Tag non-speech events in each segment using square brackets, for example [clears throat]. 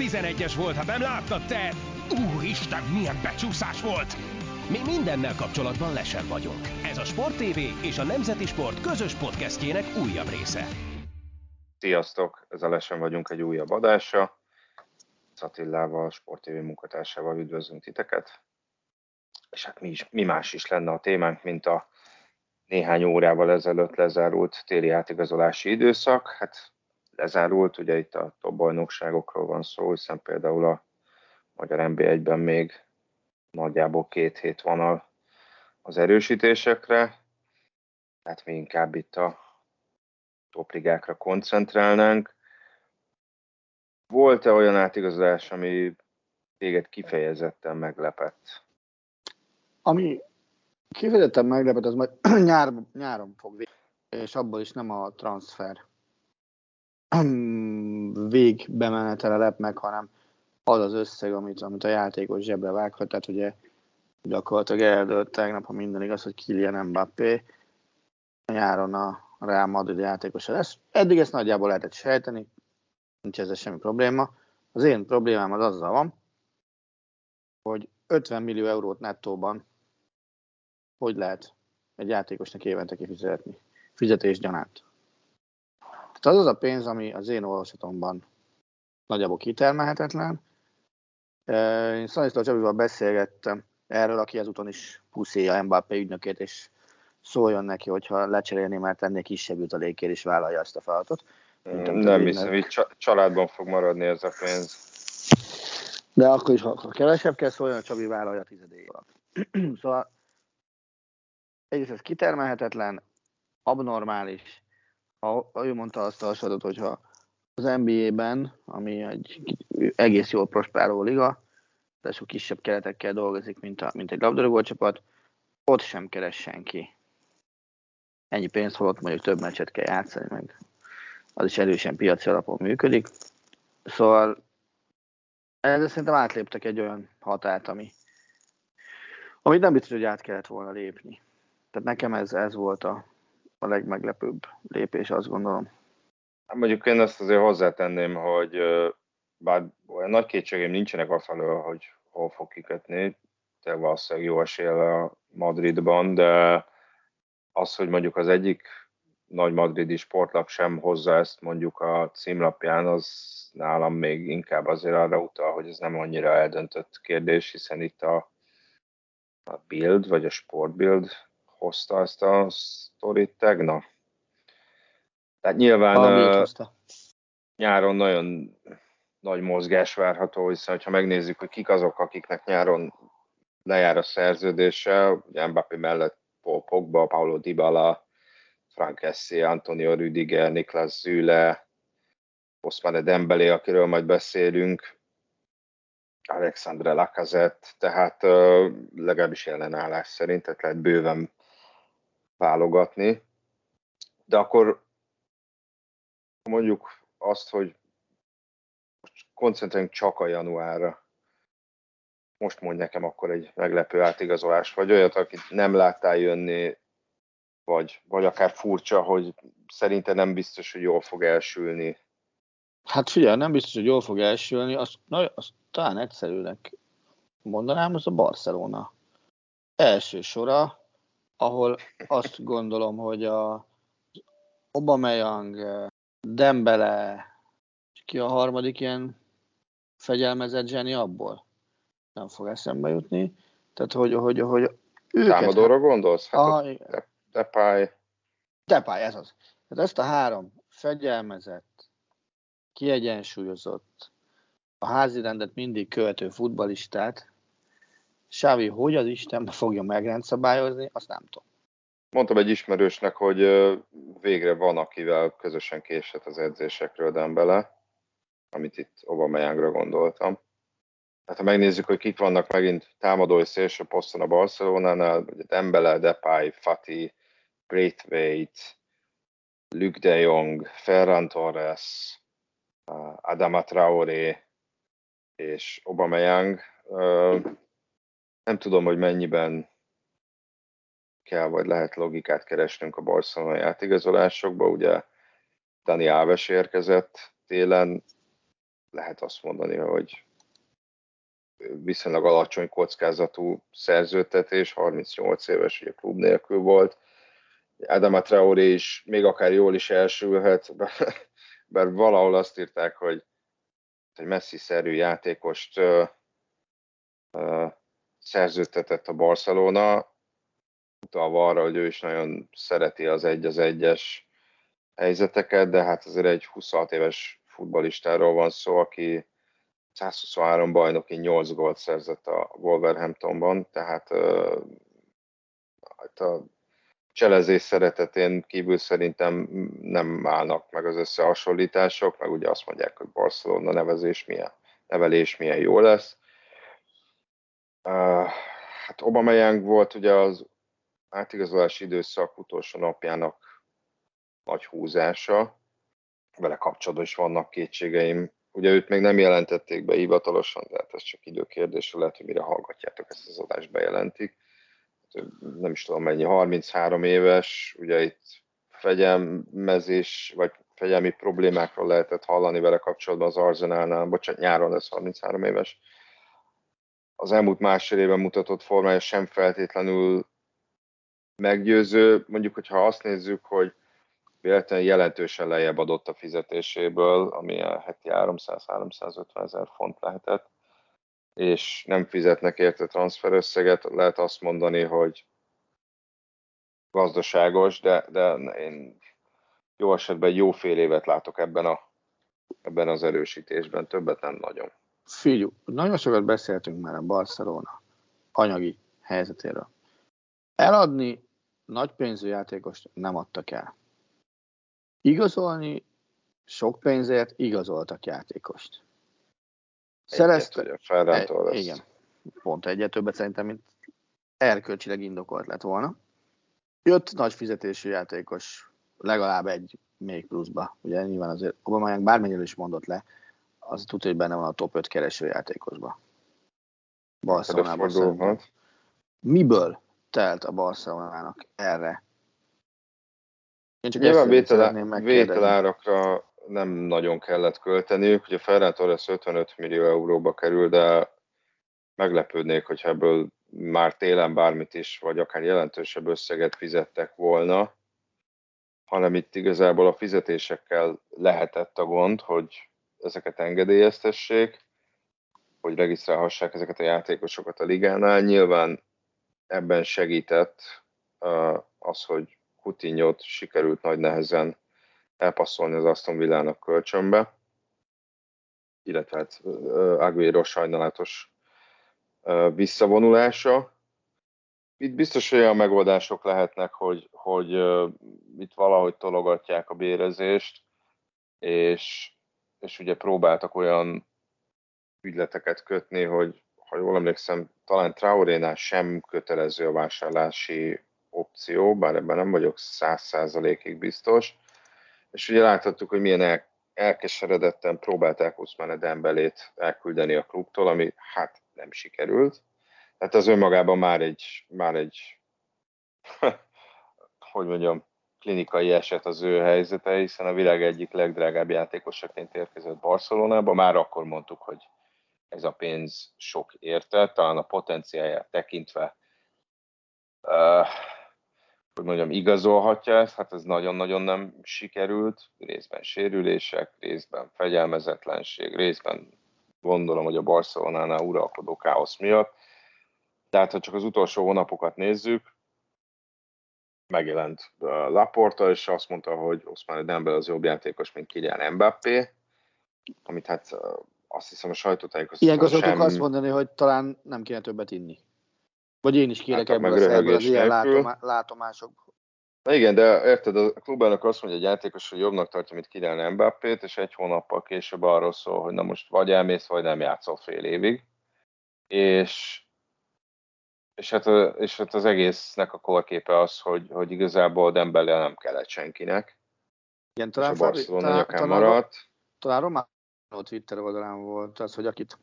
11-es volt, hát nem láttad te? Úristen, milyen becsúszás volt! Mi mindennel kapcsolatban lesen vagyunk. Ez a Sport TV és a Nemzeti Sport közös podcastjének újabb része. Sziasztok! Ez a Lesen vagyunk egy újabb adása. Szatillával, Sport TV munkatársával üdvözlünk titeket. És hát mi, is, mi más is lenne a témánk, mint a néhány órával ezelőtt lezárult téli átigazolási időszak. Hát lezárult, ugye itt a top bajnokságokról van szó, hiszen például a Magyar NB1-ben még nagyjából két hét van az erősítésekre, tehát mi inkább itt a topligákra koncentrálnánk. Volt-e olyan átigazolás, ami téged kifejezetten meglepett? Ami kifejezetten meglepett, az majd [clears throat] nyár, nyáron fog és abból is nem a transfer végbemenetele lep meg, hanem az az összeg, amit, amit a játékos zsebre vághat, tehát ugye gyakorlatilag eldőlt tegnap, ha minden igaz, hogy Kylian Mbappé nyáron a Real Madrid játékosa lesz. Eddig ezt nagyjából lehetett sejteni, nincs ezzel semmi probléma. Az én problémám az azzal van, hogy 50 millió eurót nettóban hogy lehet egy játékosnak évente kifizetni? Fizetés gyanánt. Tehát az az a pénz, ami az én olvasatomban nagyjából kitermelhetetlen. Én Szaniszló Csabival beszélgettem erről, aki ezúton is puszéja Mbappé ügynökét, és szóljon neki, hogyha lecserélni, mert ennél kisebb jutalékért is vállalja ezt a feladatot. Nem hiszem, hogy családban fog maradni ez a pénz. De akkor is, ha kevesebb kell szóljon, a Csabi vállalja a tizedéig [clears throat] szóval egyrészt ez kitermelhetetlen, abnormális. Ha ő mondta azt a hasonlatot, hogyha az NBA-ben, ami egy egész jól prosperáló liga, de sok kisebb keretekkel dolgozik, mint, a, mint egy labdarúgó csapat, ott sem keres senki. Ennyi pénzt holott mondjuk több meccset kell játszani, meg az is erősen piaci alapon működik. Szóval ezzel szerintem átléptek egy olyan határt, ami, amit nem biztos, hogy át kellett volna lépni. Tehát nekem ez, ez volt a, a legmeglepőbb lépés, azt gondolom. Hát mondjuk én azt azért hozzátenném, hogy bár olyan nagy kétségem nincsenek afelől, hogy hol fog kikötni, te valószínűleg jó esélye a Madridban, de az, hogy mondjuk az egyik nagy madridi sportlap sem hozza ezt mondjuk a címlapján, az nálam még inkább azért arra utal, hogy ez nem annyira eldöntött kérdés, hiszen itt a, a Bild, vagy a Sportbild hozta ezt a sztorit tegnap. Tehát nyilván uh, nyáron nagyon nagy mozgás várható, hiszen ha megnézzük, hogy kik azok, akiknek nyáron lejár a szerződése, ugye Mbappé mellett Paul Pogba, Paulo Dybala, Frank Essi, Antonio Rüdiger, Niklas Züle, Osmane Dembélé, akiről majd beszélünk, Alexandre Lacazette, tehát uh, legalábbis ellenállás szerint, tehát lehet bőven válogatni. De akkor mondjuk azt, hogy koncentráljunk csak a januárra. Most mondj nekem akkor egy meglepő átigazolás, vagy olyat, akit nem láttál jönni, vagy, vagy akár furcsa, hogy szerinte nem biztos, hogy jól fog elsülni. Hát figyelj, nem biztos, hogy jól fog elsülni, azt, na, azt talán egyszerűnek mondanám, az a Barcelona első sora, ahol azt gondolom, hogy a Aubameyang, Dembele, ki a harmadik ilyen fegyelmezett zseni abból? Nem fog eszembe jutni. Tehát, hogy, hogy, hogy őket... Támadóra gondolsz? Hát a, de, Depay. Depay, ez az. Tehát ezt a három fegyelmezett, kiegyensúlyozott, a házi rendet mindig követő futbalistát, Sávi hogy az Istenbe fogja megrendszabályozni, azt nem tudom. Mondtam egy ismerősnek, hogy végre van, akivel közösen késett az edzésekről Dembele, amit itt Aubameyangra gondoltam. Hát ha megnézzük, hogy kik vannak megint támadói szélső poszton a Barcelonánál, Dembele, Depay, Fati, Braithwaite, Luke de Jong, Ferran Torres, Adama Traoré és Aubameyang. Nem tudom, hogy mennyiben kell, vagy lehet logikát keresnünk a Barcelona átigazolásokba. Ugye Dani Alves érkezett télen, lehet azt mondani, hogy viszonylag alacsony kockázatú szerződtetés, 38 éves, ugye klub nélkül volt. Adama Traoré is még akár jól is elsülhet, [laughs] bár valahol azt írták, hogy egy messzi-szerű játékost szerződtetett a Barcelona, utalva arra, hogy ő is nagyon szereti az egy az egyes helyzeteket, de hát azért egy 26 éves futbalistáról van szó, aki 123 bajnoki 8 gólt szerzett a Wolverhamptonban, tehát uh, a cselezés szeretetén kívül szerintem nem állnak meg az összehasonlítások, meg ugye azt mondják, hogy Barcelona nevezés milyen, nevelés milyen jó lesz. Uh, hát Young volt ugye az átigazolási időszak utolsó napjának nagy húzása, vele kapcsolatban is vannak kétségeim. Ugye őt még nem jelentették be hivatalosan, de hát ez csak időkérdése, lehet, hogy mire hallgatjátok ezt az adást bejelentik nem is tudom mennyi, 33 éves, ugye itt fegyelmezés, vagy fegyelmi problémákról lehetett hallani vele kapcsolatban az Arzenálnál, bocsánat, nyáron lesz 33 éves. Az elmúlt másfél évben mutatott formája sem feltétlenül meggyőző. Mondjuk, hogyha azt nézzük, hogy véletlenül jelentősen lejjebb adott a fizetéséből, ami a heti 300-350 ezer font lehetett, és nem fizetnek érte transferösszeget, lehet azt mondani, hogy gazdaságos, de, de én jó esetben jó fél évet látok ebben, a, ebben az erősítésben, többet nem nagyon. Figyelj, nagyon sokat beszéltünk már a Barcelona anyagi helyzetéről. Eladni nagy pénzű játékost nem adtak el. Igazolni sok pénzért igazoltak játékost. Szerezte. Egyet, Ferrától lesz. Igen, pont egyet többet szerintem, mint erkölcsileg indokolt lett volna. Jött nagy fizetésű játékos, legalább egy még pluszba. Ugye nyilván azért Obama bármennyire is mondott le, az tudja, hogy benne van a top 5 kereső játékosba. Barcelonában Miből telt a Barcelonának erre? Én csak Nyilván vétel, vételárakra nem nagyon kellett költeniük. Ugye Ferran Torres 55 millió euróba kerül, de meglepődnék, hogyha ebből már télen bármit is, vagy akár jelentősebb összeget fizettek volna, hanem itt igazából a fizetésekkel lehetett a gond, hogy ezeket engedélyeztessék, hogy regisztrálhassák ezeket a játékosokat a ligánál. Nyilván ebben segített az, hogy Coutinho-t sikerült nagy nehezen elpasszolni az Aston Villának kölcsönbe, illetve hát Aguero sajnálatos visszavonulása. Itt biztos olyan megoldások lehetnek, hogy, hogy itt valahogy tologatják a bérezést, és, és ugye próbáltak olyan ügyleteket kötni, hogy ha jól emlékszem, talán Traorénál sem kötelező a vásárlási opció, bár ebben nem vagyok száz százalékig biztos, és ugye láthattuk, hogy milyen el, elkeseredetten próbálták Oszmane Dembelét elküldeni a klubtól, ami hát nem sikerült. Tehát az önmagában már egy, már egy [laughs] hogy mondjam, klinikai eset az ő helyzete, hiszen a világ egyik legdrágább játékosaként érkezett Barcelonába. Már akkor mondtuk, hogy ez a pénz sok érte, talán a potenciáját tekintve uh, hogy mondjam, igazolhatja ezt, hát ez nagyon-nagyon nem sikerült, részben sérülések, részben fegyelmezetlenség, részben gondolom, hogy a Barcelonánál uralkodó káosz miatt. Tehát, ha csak az utolsó hónapokat nézzük, megjelent Laporta, és azt mondta, hogy Oszmán Dembele az jobb játékos, mint Kylian Mbappé, amit hát azt hiszem a sajtótájékoztatón Ilyenkor sem... azt mondani, hogy talán nem kéne többet inni. Vagy én is kérek hát, ebből, az, ebből az ilyen látomá, látomásokból. Na igen, de érted, a klubának azt mondja egy játékos, hogy jobbnak tartja, mint Kylian Mbappét, és egy hónappal később arról szól, hogy na most vagy elmész, vagy nem játszol fél évig. És, és, hát, és hát az egésznek a korképe az, hogy, hogy igazából Dembele nem kellett senkinek. Igen, talán, és a Barcelona talán, talán, maradt. Talán Román Twitter oldalán volt az, hogy akit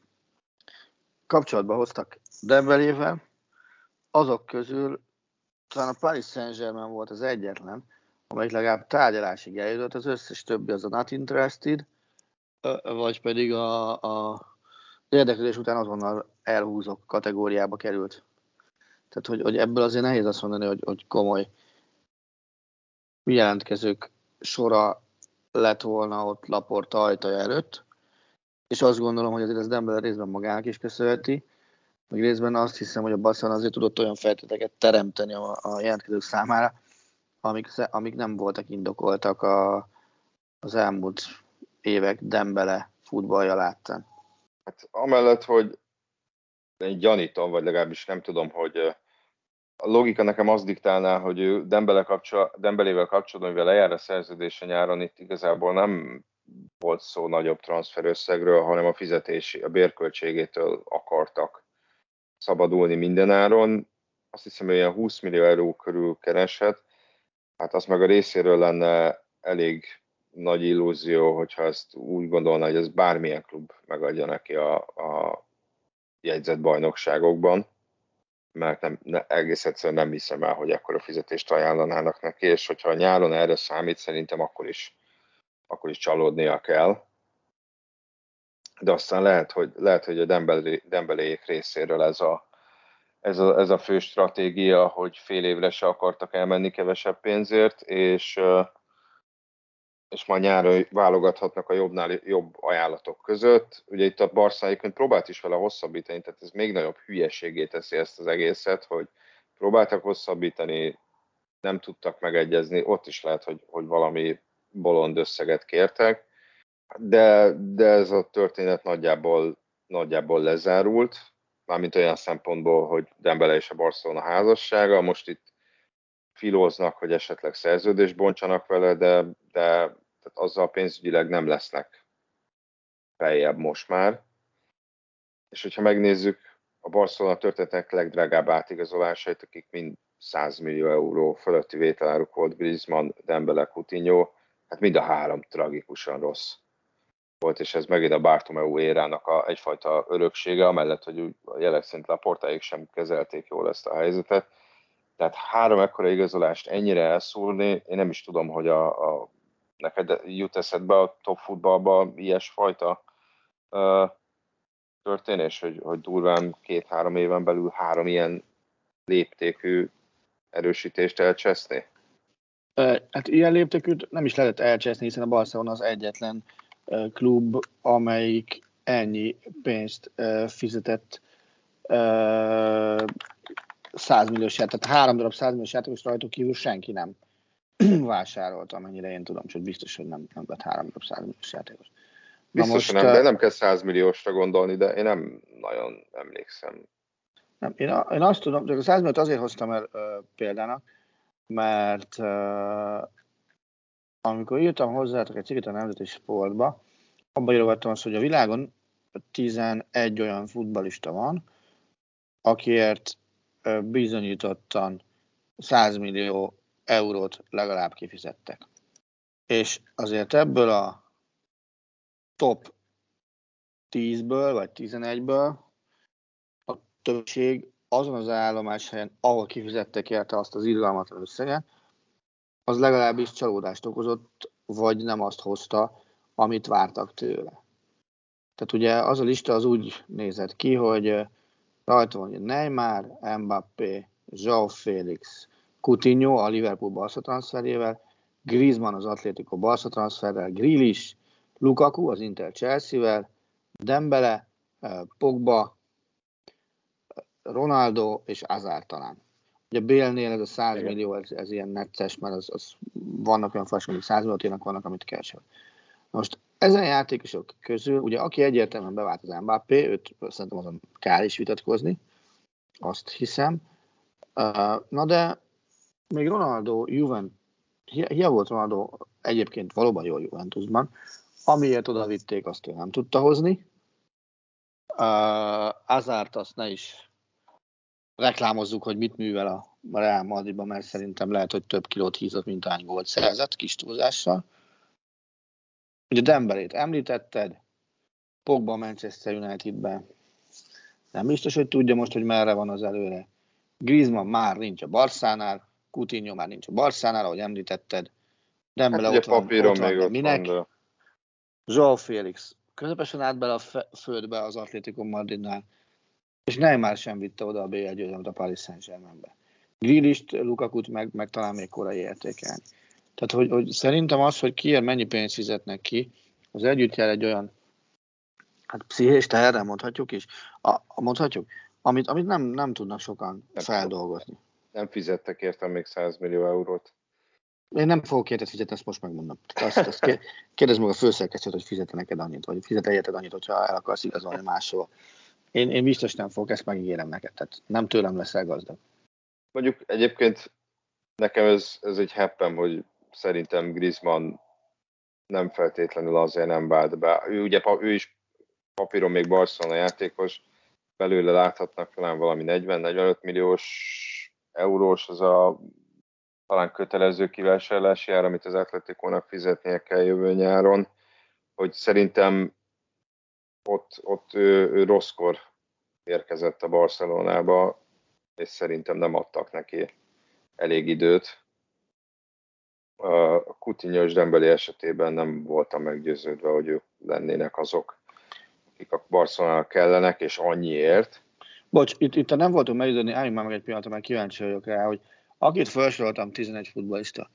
kapcsolatba hoztak Dembelével, azok közül talán a Paris Saint-Germain volt az egyetlen, amelyik legalább tárgyalásig eljutott, az összes többi az a not interested, vagy pedig a, a érdeklődés után azonnal elhúzok kategóriába került. Tehát, hogy, hogy ebből azért nehéz azt mondani, hogy, hogy komoly jelentkezők sora lett volna ott Laporta ajtaja előtt, és azt gondolom, hogy azért ez Dembele részben magának is köszönheti, meg részben azt hiszem, hogy a Barcelona azért tudott olyan feltételeket teremteni a, a jelentkezők számára, amik, amik nem voltak indokoltak a, az elmúlt évek Dembele futballja láttán. Hát amellett, hogy én gyanítom, vagy legalábbis nem tudom, hogy a logika nekem az diktálná, hogy ő Dembele kapcsol, Dembelével kapcsolatban, mivel lejár a szerződése nyáron, itt igazából nem volt szó nagyobb transferösszegről, hanem a fizetési, a bérköltségétől akartak szabadulni mindenáron. Azt hiszem, hogy ilyen 20 millió euró körül kereshet. Hát az meg a részéről lenne elég nagy illúzió, hogyha ezt úgy gondolna, hogy ez bármilyen klub megadja neki a, a jegyzett bajnokságokban, mert nem, ne, egész egyszerűen nem hiszem el, hogy ekkora fizetést ajánlanának neki, és hogyha a nyáron erre számít, szerintem akkor is, akkor is csalódnia kell. De aztán lehet, hogy, lehet, hogy a Dembeléjék részéről ez a, ez a, ez a fő stratégia, hogy fél évre se akartak elmenni kevesebb pénzért, és és majd nyáron válogathatnak a jobbnál jobb ajánlatok között. Ugye itt a Barca próbált is vele hosszabbítani, tehát ez még nagyobb hülyeségé teszi ezt az egészet, hogy próbáltak hosszabbítani, nem tudtak megegyezni, ott is lehet, hogy, hogy valami bolond összeget kértek, de, de ez a történet nagyjából, nagyjából lezárult, mármint olyan szempontból, hogy Dembele és a Barcelona házassága, most itt filóznak, hogy esetleg szerződést bontsanak vele, de, de tehát azzal pénzügyileg nem lesznek feljebb most már. És hogyha megnézzük a Barcelona történetek legdrágább átigazolásait, akik mind 100 millió euró fölötti vételáruk volt, Griezmann, Dembele, Coutinho, hát mind a három tragikusan rossz volt, és ez megint a Bartomeu érának a, egyfajta öröksége, amellett, hogy a jelek szerint Laportáig sem kezelték jól ezt a helyzetet, tehát három ekkora igazolást ennyire elszúrni, én nem is tudom, hogy a, a neked jut eszedbe a top futballba ilyesfajta uh, történés, hogy, hogy durván két-három éven belül három ilyen léptékű erősítést elcseszni? Hát ilyen léptékűt nem is lehet elcseszni, hiszen a Barcelona az egyetlen klub, amelyik ennyi pénzt fizetett 100 milliós játék, tehát három darab 100 milliós játékos rajtuk kívül senki nem [clears throat] vásárolt, amennyire én tudom, csak biztos, hogy nem, nem vett három darab 100 milliós játékos. Biztos, most, nem, de nem kell 100 milliósra gondolni, de én nem nagyon emlékszem. Nem, én, a, én azt tudom, hogy a 100 milliót azért hoztam el uh, példának, mert uh, amikor írtam hozzátok egy cikket a Nemzeti Sportba, abban írogattam azt, hogy a világon 11 olyan futbalista van, akiért bizonyítottan 100 millió eurót legalább kifizettek. És azért ebből a top 10-ből vagy 11-ből a többség azon az állomás helyen, ahol kifizettek érte azt az irgalmatlan összeget, az legalábbis csalódást okozott, vagy nem azt hozta, amit vártak tőle. Tehát ugye az a lista az úgy nézett ki, hogy Rajta van Neymar, Mbappé, João Félix, Coutinho a Liverpool Barca transferével, Griezmann az Atlético Barca transferrel, Grealish, Lukaku az Inter Chelsea-vel, Dembele, eh, Pogba, Ronaldo és Azár talán. Ugye Bélnél ez a 100 millió, ez, ez ilyen necces, mert az, az vannak olyan fasok, amik 100 milliót vannak, amit keresel. Most ezen játékosok közül, ugye aki egyértelműen bevált az Mbappé, őt szerintem azon kár is vitatkozni, azt hiszem. Na de még Ronaldo, Juvent, hiába volt Ronaldo egyébként valóban jó Juventusban, amiért oda vitték, azt ő nem tudta hozni. Azárt azt ne is reklámozzuk, hogy mit művel a Real Madridban, mert szerintem lehet, hogy több kilót hízott, mint hány gólt szerzett, kis túlzással. Ugye Denverét említetted, Pogba Manchester Unitedben. Nem biztos, hogy tudja most, hogy merre van az előre. Griezmann már nincs a Barszánál, Coutinho már nincs a Barszánál, ahogy említetted. Dembele hát ott van, ott van, még ott minek? Van, de... Félix közepesen állt bele a földbe az Atlético Madridnál, és Neymar sem vitte oda a BL győzelmet a Paris Saint-Germainbe. Grillist, Lukakut meg, meg talán még korai értékelni. Tehát, hogy, hogy szerintem az, hogy kiért mennyi pénzt fizetnek ki, az együtt jár egy olyan hát pszichés teherre mondhatjuk is, a, mondhatjuk, amit, amit nem, nem tudnak sokan nem feldolgozni. Nem fizettek értem még 100 millió eurót. Én nem fogok érted fizetni, ezt most megmondom. Azt, azt kérdezd meg a főszerkesztőt, hogy fizet neked annyit, vagy fizet érted annyit, hogyha el akarsz igazolni máshova. Én, én biztos nem fogok, ezt megígérem neked. Tehát nem tőlem leszel gazdag. Mondjuk egyébként nekem ez, ez egy heppem, hogy szerintem Griezmann nem feltétlenül azért nem vált be. Ő ugye ő is papíron még Barcelona játékos, belőle láthatnak talán valami 40-45 milliós eurós, az a talán kötelező kivásárlási ár, amit az Atletikónak fizetnie kell jövő nyáron, hogy szerintem ott, ott ő, ő rosszkor érkezett a Barcelonába, és szerintem nem adtak neki elég időt. A Coutinho és Dembeli esetében nem voltam meggyőződve, hogy ők lennének azok, akik a Barcelona kellenek, és annyiért. Bocs, itt, itt nem voltunk meggyőződni, álljunk már meg egy pillanatra, mert kíváncsi vagyok rá, hogy akit felsoroltam 11 futballista,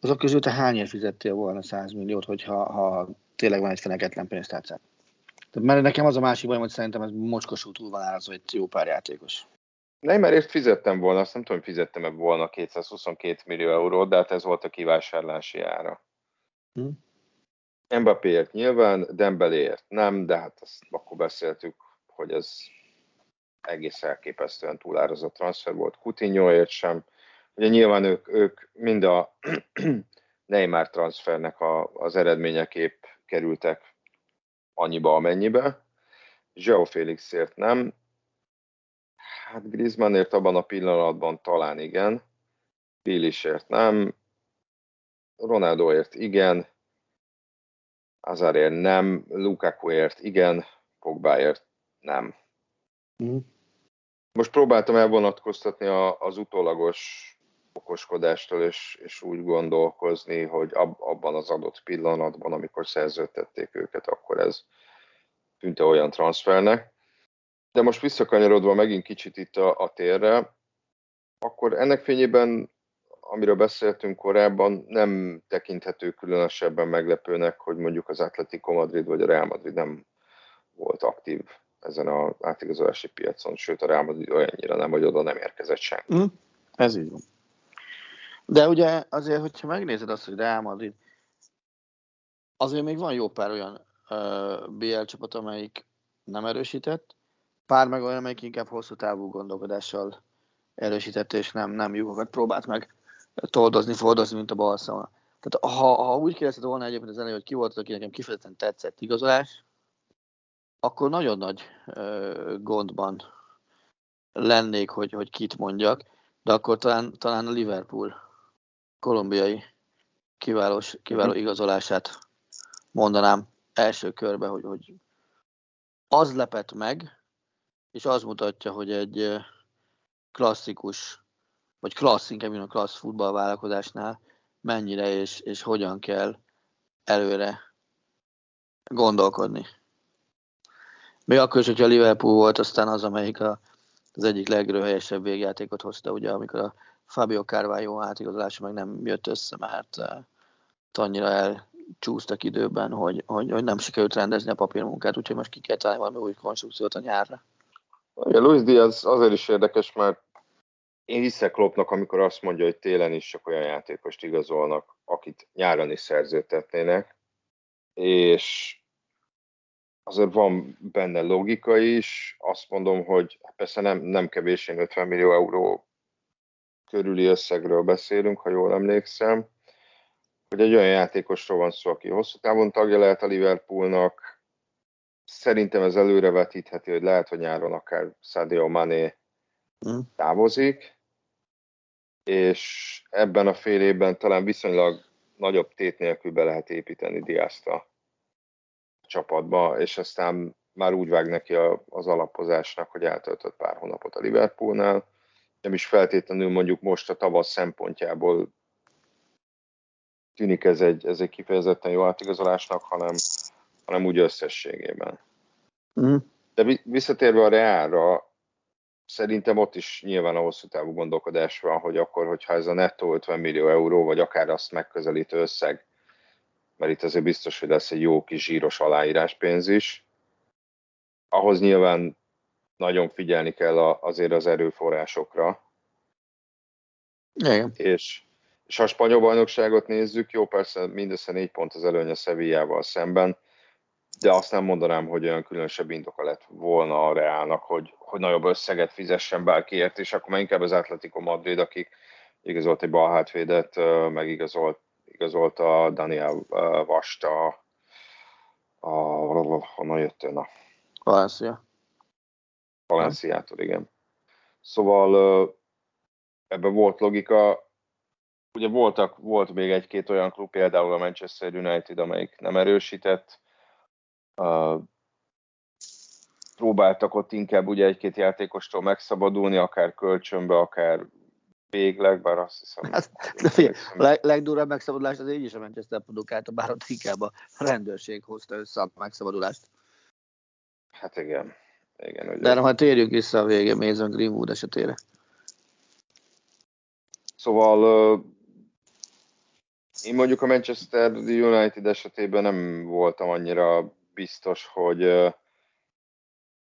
azok közül te hányért fizettél volna 100 milliót, hogyha ha tényleg van egy feneketlen pénztárcát? Mert nekem az a másik bajom, hogy szerintem ez mocskos túl van árazva egy jó pár játékos. Ért fizettem volna, azt nem tudom, hogy fizettem-e volna 222 millió eurót, de hát ez volt a kivásárlási ára. Hm. Mbappéért nyilván, Dembeléért nem, de hát azt akkor beszéltük, hogy ez egész elképesztően túlárazott transfer volt. Coutinhoért sem. Ugye nyilván ők, ők mind a [clears throat] Neymar transfernek a, az eredményeképp kerültek annyiba, amennyibe. Joe Felixért nem. Hát Griezmannért abban a pillanatban talán igen. Bilisért nem. Ronaldoért igen. Azarért nem. Lukakuért igen. Pogbáért nem. Mm. Most próbáltam elvonatkoztatni a, az utólagos okoskodástól, és, és úgy gondolkozni, hogy ab, abban az adott pillanatban, amikor szerződtették őket, akkor ez tűnt olyan transfernek. De most visszakanyarodva megint kicsit itt a, a térre, akkor ennek fényében, amiről beszéltünk korábban, nem tekinthető különösebben meglepőnek, hogy mondjuk az Atletico Madrid vagy a Real Madrid nem volt aktív ezen az átigazolási piacon, sőt a Real Madrid olyannyira nem, hogy oda nem érkezett senki. Mm, ez így van. De ugye azért, hogyha megnézed azt, hogy Real Madrid, azért még van jó pár olyan uh, BL csapat, amelyik nem erősített, pár meg olyan, amelyik inkább hosszú távú gondolkodással erősített, és nem, nem lyukokat próbált meg toldozni, fordozni, mint a Barcelona. Tehát ha, ha úgy kérdezted volna egyébként az elején, hogy ki volt, aki nekem kifejezetten tetszett igazolás, akkor nagyon nagy ö, gondban lennék, hogy, hogy kit mondjak, de akkor talán, talán a Liverpool kolumbiai kiváló, kiváló mhm. igazolását mondanám első körbe, hogy, hogy az lepett meg, és az mutatja, hogy egy klasszikus, vagy klassz, inkább a klassz futballvállalkozásnál mennyire és, és hogyan kell előre gondolkodni. Még akkor is, hogyha Liverpool volt aztán az, amelyik a, az egyik legrőhelyesebb végjátékot hozta, ugye, amikor a Fabio Carvalho átigazolása meg nem jött össze, mert uh, annyira elcsúsztak időben, hogy, hogy, hogy nem sikerült rendezni a papírmunkát, úgyhogy most ki kell találni valami új konstrukciót a nyárra. Ugye Luis Diaz azért is érdekes, mert én hiszek Kloppnak, amikor azt mondja, hogy télen is csak olyan játékost igazolnak, akit nyáron is szerződtetnének, és azért van benne logika is. Azt mondom, hogy persze nem, nem kevés, 50 millió euró körüli összegről beszélünk, ha jól emlékszem, hogy egy olyan játékosról van szó, aki hosszú távon tagja lehet a Liverpoolnak. Szerintem ez előrevetítheti, hogy lehet, hogy nyáron akár Sadio Mané mm. távozik, és ebben a fél évben talán viszonylag nagyobb tét nélkül be lehet építeni Diászt a csapatba, és aztán már úgy vág neki az alapozásnak, hogy eltöltött pár hónapot a Liverpoolnál, nem is feltétlenül mondjuk most a tavasz szempontjából tűnik ez egy, ez egy kifejezetten jó átigazolásnak, hanem, hanem úgy összességében. Mm. De visszatérve a Reálra, szerintem ott is nyilván a hosszú távú gondolkodás van, hogy akkor, hogyha ez a nettó 50 millió euró, vagy akár azt megközelítő összeg, mert itt azért biztos, hogy lesz egy jó kis zsíros aláíráspénz is, ahhoz nyilván nagyon figyelni kell azért az erőforrásokra. Igen. És, és ha a spanyol bajnokságot nézzük, jó, persze mindössze négy pont az előny a Sevillával szemben, de azt nem mondanám, hogy olyan különösebb indoka lett volna a Reálnak, hogy, hogy nagyobb összeget fizessen bárkiért, és akkor már inkább az Atletico Madrid, akik igazolt egy balhátvédet, meg igazolt, igazolt a Daniel Vasta, a, honnan jött ön? Valencia. Valenciától, igen. Szóval ebben volt logika, ugye voltak, volt még egy-két olyan klub, például a Manchester United, amelyik nem erősített, uh, próbáltak ott inkább ugye egy-két játékostól megszabadulni, akár kölcsönbe, akár végleg, bár azt hiszem... Hát, de a leg, legdurvább megszabadulás az így is a Manchester produkálta, bár ott inkább a rendőrség hozta össze a megszabadulást. Hát igen. igen ugye. De ha térjünk vissza a végén Mason Greenwood esetére. Szóval én mondjuk a Manchester United esetében nem voltam annyira biztos, hogy,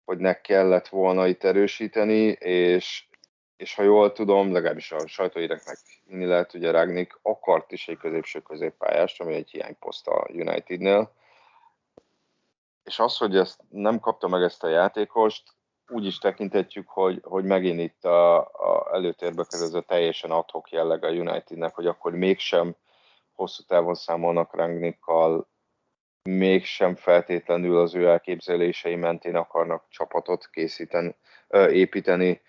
hogy ne kellett volna itt erősíteni, és, és ha jól tudom, legalábbis a sajtóíreknek inni lehet, ugye Ragnik akart is egy középső középpályást, ami egy hiányposzt a Unitednél, és az, hogy ezt nem kapta meg ezt a játékost, úgy is tekintetjük, hogy, hogy megint itt a, a előtérbe kerül a teljesen adhok jelleg a Unitednek, hogy akkor mégsem hosszú távon számolnak Rangnikkal, mégsem feltétlenül az ő elképzelései mentén akarnak csapatot készíteni, építeni,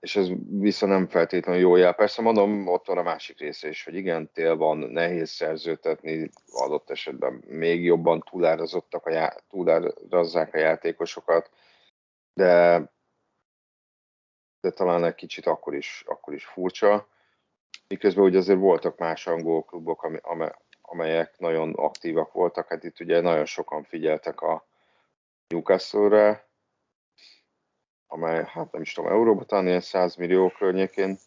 és ez viszont nem feltétlenül jó jel. Persze mondom, ott van a másik része is, hogy igen, tél van, nehéz szerzőtetni, adott esetben még jobban túlárazottak a já- túlárazzák a játékosokat, de, de talán egy kicsit akkor is, akkor is furcsa. Miközben ugye azért voltak más angol klubok, amelyek nagyon aktívak voltak, hát itt ugye nagyon sokan figyeltek a Newcastle-re, amely, hát nem is tudom, euróba talán ilyen 100 millió környékén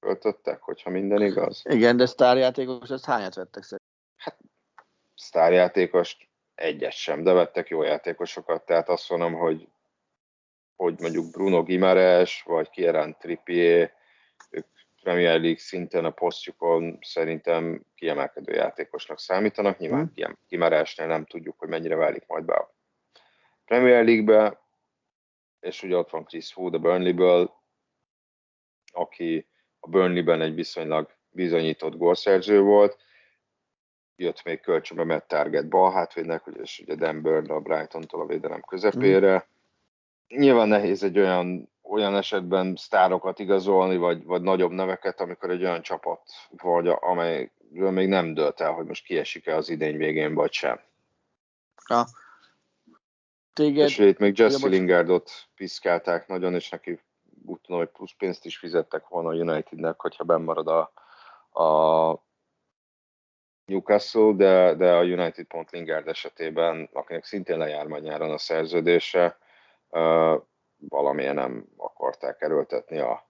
költöttek, hogyha minden igaz. Igen, de sztárjátékos, ezt hányat vettek szerint? Hát sztárjátékos egyet sem, de vettek jó játékosokat, tehát azt mondom, hogy hogy mondjuk Bruno Gimares, vagy Kieran Trippier, ők Premier League szinten a posztjukon szerintem kiemelkedő játékosnak számítanak. Nyilván hmm. Gimaresnél nem tudjuk, hogy mennyire válik majd be a Premier League-be, és ugye ott van Chris Wood a Burnley-ből, aki a Burnley-ben egy viszonylag bizonyított gólszerző volt, jött még kölcsönbe Matt Target bal hátvédnek, és ugye Dan Burn a Brighton-tól a védelem közepére. Mm. Nyilván nehéz egy olyan, olyan esetben sztárokat igazolni, vagy, vagy nagyobb neveket, amikor egy olyan csapat vagy, amelyről még nem dölt el, hogy most kiesik-e az idény végén, vagy sem. Ja. Téged... És itt még Jesse Lingardot piszkálták nagyon, és neki úgy tudom, hogy plusz pénzt is fizettek volna a Unitednek, hogyha bennmarad a, a Newcastle, de, de a United pont Lingard esetében, akinek szintén lejár majd nyáron a szerződése, valamilyen nem akarták erőltetni a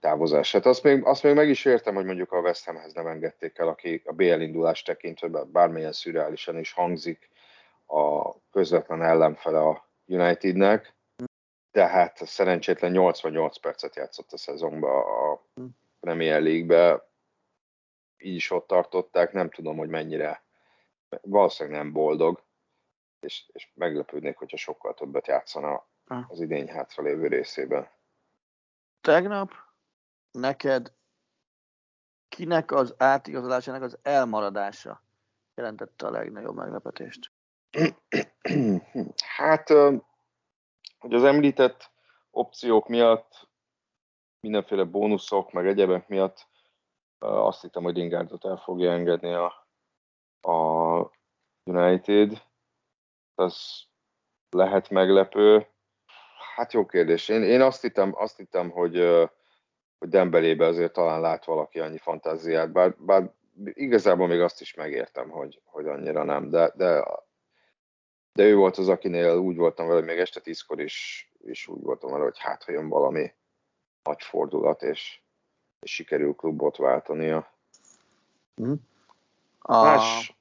távozását. Azt még, azt még meg is értem, hogy mondjuk a West Hamhez nem engedték el, aki a BL indulást tekintve bármilyen szürreálisan is hangzik, a közvetlen ellenfele a Unitednek, de hát szerencsétlen 88 percet játszott a szezonban a Premier League-be, így is ott tartották, nem tudom, hogy mennyire, valószínűleg nem boldog, és, és meglepődnék, hogyha sokkal többet játszana az idény hátralévő részében. Tegnap neked kinek az átigazolásának az elmaradása jelentette a legnagyobb meglepetést? [clears throat] Hát, hogy az említett opciók miatt, mindenféle bónuszok, meg egyebek miatt azt hittem, hogy Lingardot el fogja engedni a, a United. Az lehet meglepő. Hát jó kérdés. Én, én azt hittem, azt hittem hogy, hogy Dembelébe azért talán lát valaki annyi fantáziát, bár, bár igazából még azt is megértem, hogy, hogy annyira nem, de, de de ő volt az, akinél úgy voltam vele, még este tízkor is, is úgy voltam vele, hogy hát, ha jön valami nagy fordulat, és, és sikerül klubot váltania. Hm? A... Más,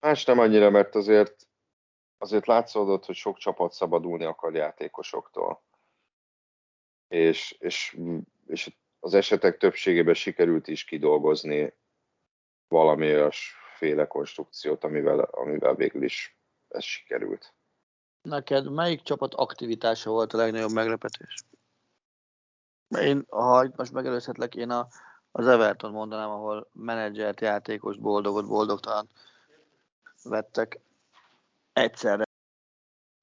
más nem annyira, mert azért azért látszódott, hogy sok csapat szabadulni akar játékosoktól. És, és, és az esetek többségében sikerült is kidolgozni valami féle konstrukciót, amivel, amivel végül is ez sikerült. Neked melyik csapat aktivitása volt a legnagyobb meglepetés? Én, ha most megelőzhetlek, én a, az Everton mondanám, ahol menedzsert, játékos, boldogot, boldogtalan vettek egyszerre.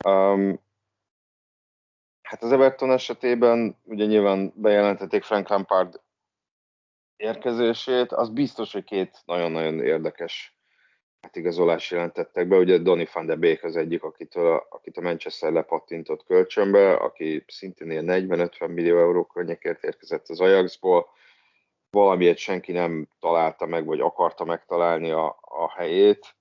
Um, hát az Everton esetében ugye nyilván bejelentették Frank Lampard érkezését, az biztos, hogy két nagyon-nagyon érdekes hát igazolás jelentettek be. Ugye Donny van de Beek az egyik, akit a, akit a Manchester lepattintott kölcsönbe, aki szintén ilyen 40-50 millió euró környékért érkezett az Ajaxból. Valamiért senki nem találta meg, vagy akarta megtalálni a, a helyét,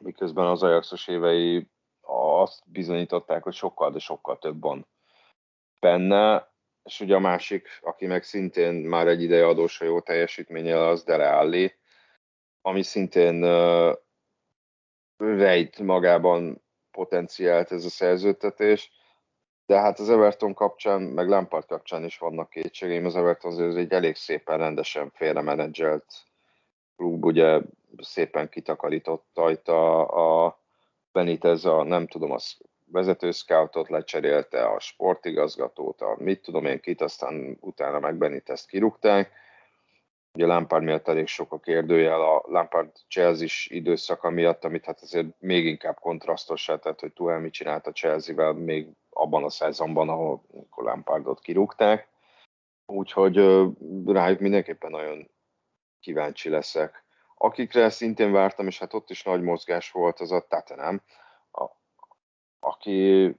miközben az Ajaxos évei azt bizonyították, hogy sokkal, de sokkal több van benne, és ugye a másik, aki meg szintén már egy ideje adós a jó teljesítménnyel, az Dele Alli, ami szintén uh, rejt magában potenciált ez a szerződtetés, de hát az Everton kapcsán, meg Lampard kapcsán is vannak kétségeim. Az Everton azért egy elég szépen rendesen félremenedzselt klub, ugye szépen kitakarított rajta a Benitez a, nem tudom, az vezető scoutot lecserélte, a sportigazgatót, a mit tudom én kit, aztán utána meg Benitezt kirúgták. Ugye Lampard miatt elég sok a kérdőjel, a Lampard Chelsea időszaka miatt, amit hát azért még inkább kontrasztossá tett, hogy Tuchel mit csinált a Chelsea-vel még abban a szezonban, ahol Lampardot kirúgták. Úgyhogy rájuk mindenképpen nagyon kíváncsi leszek. Akikre szintén vártam, és hát ott is nagy mozgás volt, az a Tatanem, a, aki,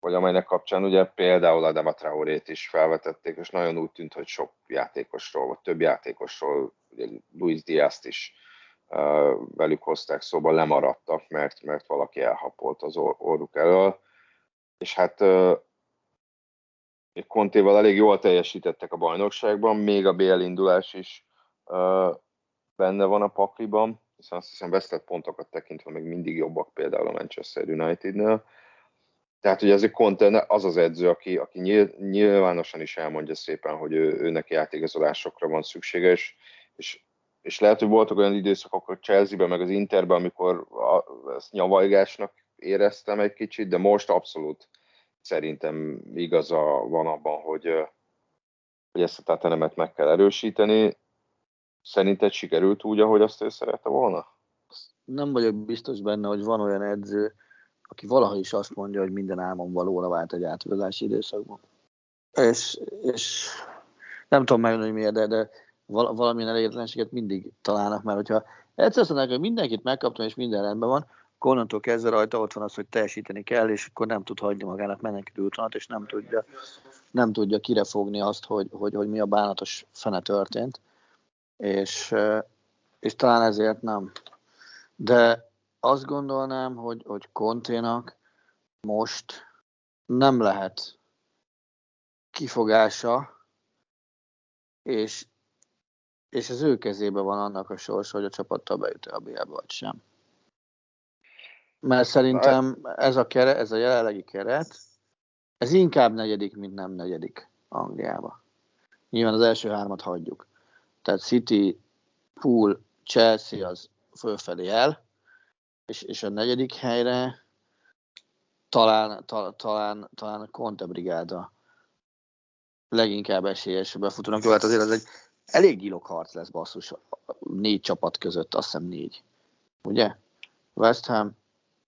vagy amelynek kapcsán ugye például a Dematraurét is felvetették, és nagyon úgy tűnt, hogy sok játékosról, vagy több játékosról, ugye Luis Diaz-t is uh, velük hozták szóba, lemaradtak, mert, mert valaki elhapolt az or- orruk elől. És hát uh, Kontéval elég jól teljesítettek a bajnokságban, még a BL indulás is uh, benne van a pakliban, hiszen azt hiszem vesztett pontokat tekintve még mindig jobbak például a Manchester Unitednél. Tehát hogy azért Conte az az edző, aki, aki nyilvánosan is elmondja szépen, hogy ő, őnek játékigazolásokra van szüksége, és, és, és lehet, hogy voltak olyan időszakok a Chelsea-ben, meg az Interben, amikor a, ezt nyavajgásnak éreztem egy kicsit, de most abszolút szerintem igaza van abban, hogy, hogy ezt a tetenemet meg kell erősíteni, Szerinted sikerült úgy, ahogy azt ő szerette volna? Nem vagyok biztos benne, hogy van olyan edző, aki valaha is azt mondja, hogy minden álmom valóra vált egy átvezási időszakban. És, és nem tudom megmondani, hogy miért, de, de valamilyen elégedetlenséget mindig találnak, mert hogyha egyszer azt hogy mindenkit megkaptam, és minden rendben van, akkor onnantól kezdve rajta ott van az, hogy teljesíteni kell, és akkor nem tud hagyni magának menekülő útonat, és nem tudja, nem tudja kirefogni azt, hogy, hogy, hogy mi a bánatos fene történt és, és talán ezért nem. De azt gondolnám, hogy, hogy Konténak most nem lehet kifogása, és, és az ő kezében van annak a sors, hogy a csapattal bejut a BL-be, vagy sem. Mert szerintem ez a, keret, ez a jelenlegi keret, ez inkább negyedik, mint nem negyedik Angliába. Nyilván az első hármat hagyjuk. Tehát City, Pool, Chelsea az fölfelé el, és, és a negyedik helyre talán, ta, talán, talán a Conte brigáda leginkább esélyes befutónak. Jó, hát azért ez egy elég harc lesz basszus négy csapat között, azt hiszem négy. Ugye? West Ham,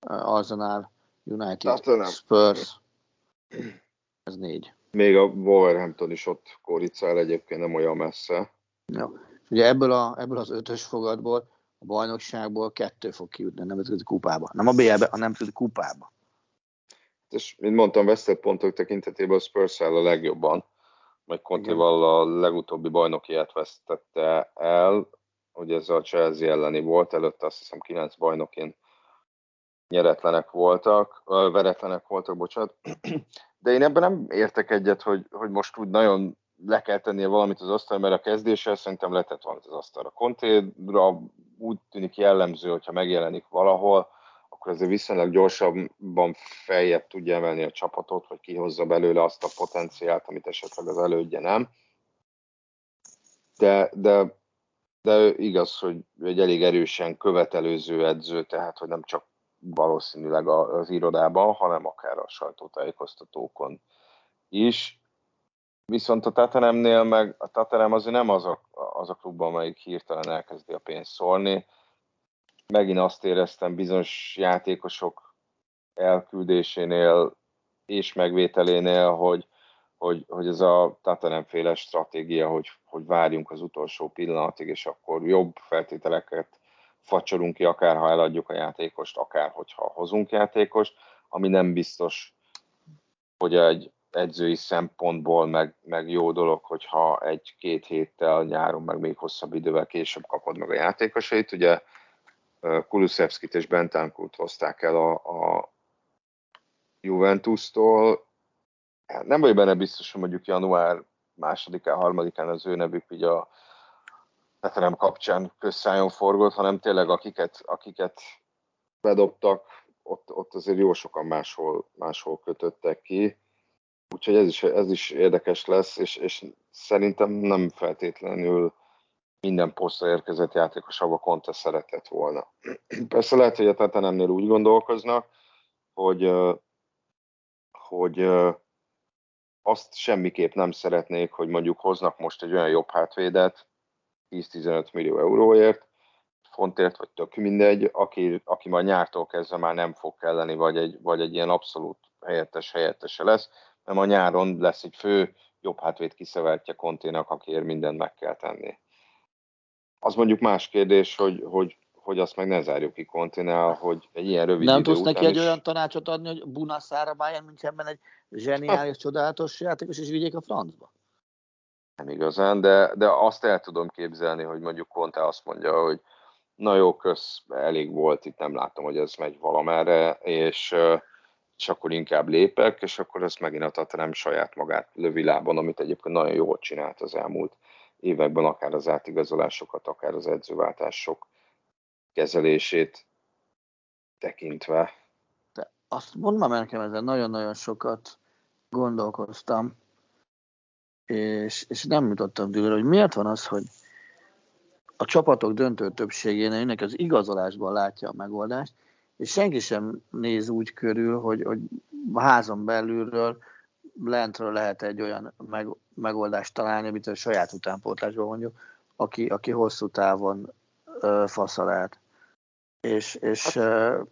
Arsenal, United, Tottenham. Spurs, ez négy. Még a Wolverhampton is ott kóricál egyébként nem olyan messze. Jó. Ugye ebből, a, ebből az ötös fogadból, a bajnokságból kettő fog kijutni a nemzetközi kupába. Nem a BL-be, a nemzetközi kupába. És, mint mondtam, vesztett pontok tekintetében a Spurs a legjobban, meg Contival a legutóbbi bajnokiát vesztette el, ugye ez a Chelsea elleni volt, előtte azt hiszem 9 bajnokin nyeretlenek voltak, veretlenek voltak, bocsánat. [clears throat] De én ebben nem értek egyet, hogy, hogy most úgy nagyon le kell tennie valamit az asztal, mert a kezdéssel szerintem letett valamit az asztalra. Kontéra úgy tűnik jellemző, hogyha megjelenik valahol, akkor azért viszonylag gyorsabban feljebb tudja emelni a csapatot, vagy kihozza belőle azt a potenciált, amit esetleg az elődje nem. De, de, de igaz, hogy egy elég erősen követelőző edző, tehát hogy nem csak valószínűleg az irodában, hanem akár a sajtótájékoztatókon is. Viszont a Tatanemnél meg a Tatanem azért nem az a, az a klub, amelyik hirtelen elkezdi a pénzt szórni. Megint azt éreztem bizonyos játékosok elküldésénél és megvételénél, hogy, hogy, hogy ez a Tatanem féle stratégia, hogy, hogy várjunk az utolsó pillanatig, és akkor jobb feltételeket facsolunk ki, akár ha eladjuk a játékost, akár hogyha hozunk játékost, ami nem biztos, hogy egy edzői szempontból meg, meg jó dolog, hogyha egy-két héttel nyáron, meg még hosszabb idővel később kapod meg a játékosait. Ugye Kulusevskit és Bentánkút hozták el a, a Juventus-tól. Nem vagy benne biztos, hogy mondjuk január másodikán, harmadikán az ő nevük így a nem kapcsán közszájon forgott, hanem tényleg akiket, akiket bedobtak, ott, ott azért jó sokan máshol, máshol kötöttek ki. Úgyhogy ez is, ez is érdekes lesz, és, és szerintem nem feltétlenül minden posztra érkezett játékos, a Conte szeretett volna. [clears throat] Persze lehet, hogy a Tatanemnél úgy gondolkoznak, hogy, hogy azt semmiképp nem szeretnék, hogy mondjuk hoznak most egy olyan jobb hátvédet, 10-15 millió euróért, fontért, vagy tök mindegy, aki, aki majd nyártól kezdve már nem fog kelleni, vagy egy, vagy egy ilyen abszolút helyettes helyettese lesz, nem a nyáron lesz egy fő jobb hátvét kiszevertje konténak, akiért mindent meg kell tenni. Az mondjuk más kérdés, hogy, hogy, hogy azt meg ne zárjuk ki konténál, hogy egy ilyen rövid Nem tudsz neki egy is... olyan tanácsot adni, hogy Bunaszára Bayern Münchenben egy zseniális, csodálatos játékos, és vigyék a francba? Nem igazán, de, de azt el tudom képzelni, hogy mondjuk Conte azt mondja, hogy na jó, kösz, elég volt, itt nem látom, hogy ez megy valamerre, és és akkor inkább lépek, és akkor ezt megint a Tatarem saját magát lövi lábon, amit egyébként nagyon jól csinált az elmúlt években, akár az átigazolásokat, akár az edzőváltások kezelését tekintve. De azt mondom nekem, ezen nagyon-nagyon sokat gondolkoztam, és, és nem jutottam dőle, hogy miért van az, hogy a csapatok döntő többségének az igazolásban látja a megoldást, és senki sem néz úgy körül, hogy, hogy a házon belülről lentről lehet egy olyan meg, megoldást találni, amit a saját utánpótlásban mondjuk, aki, aki hosszú távon ö, faszalált. És, és ö,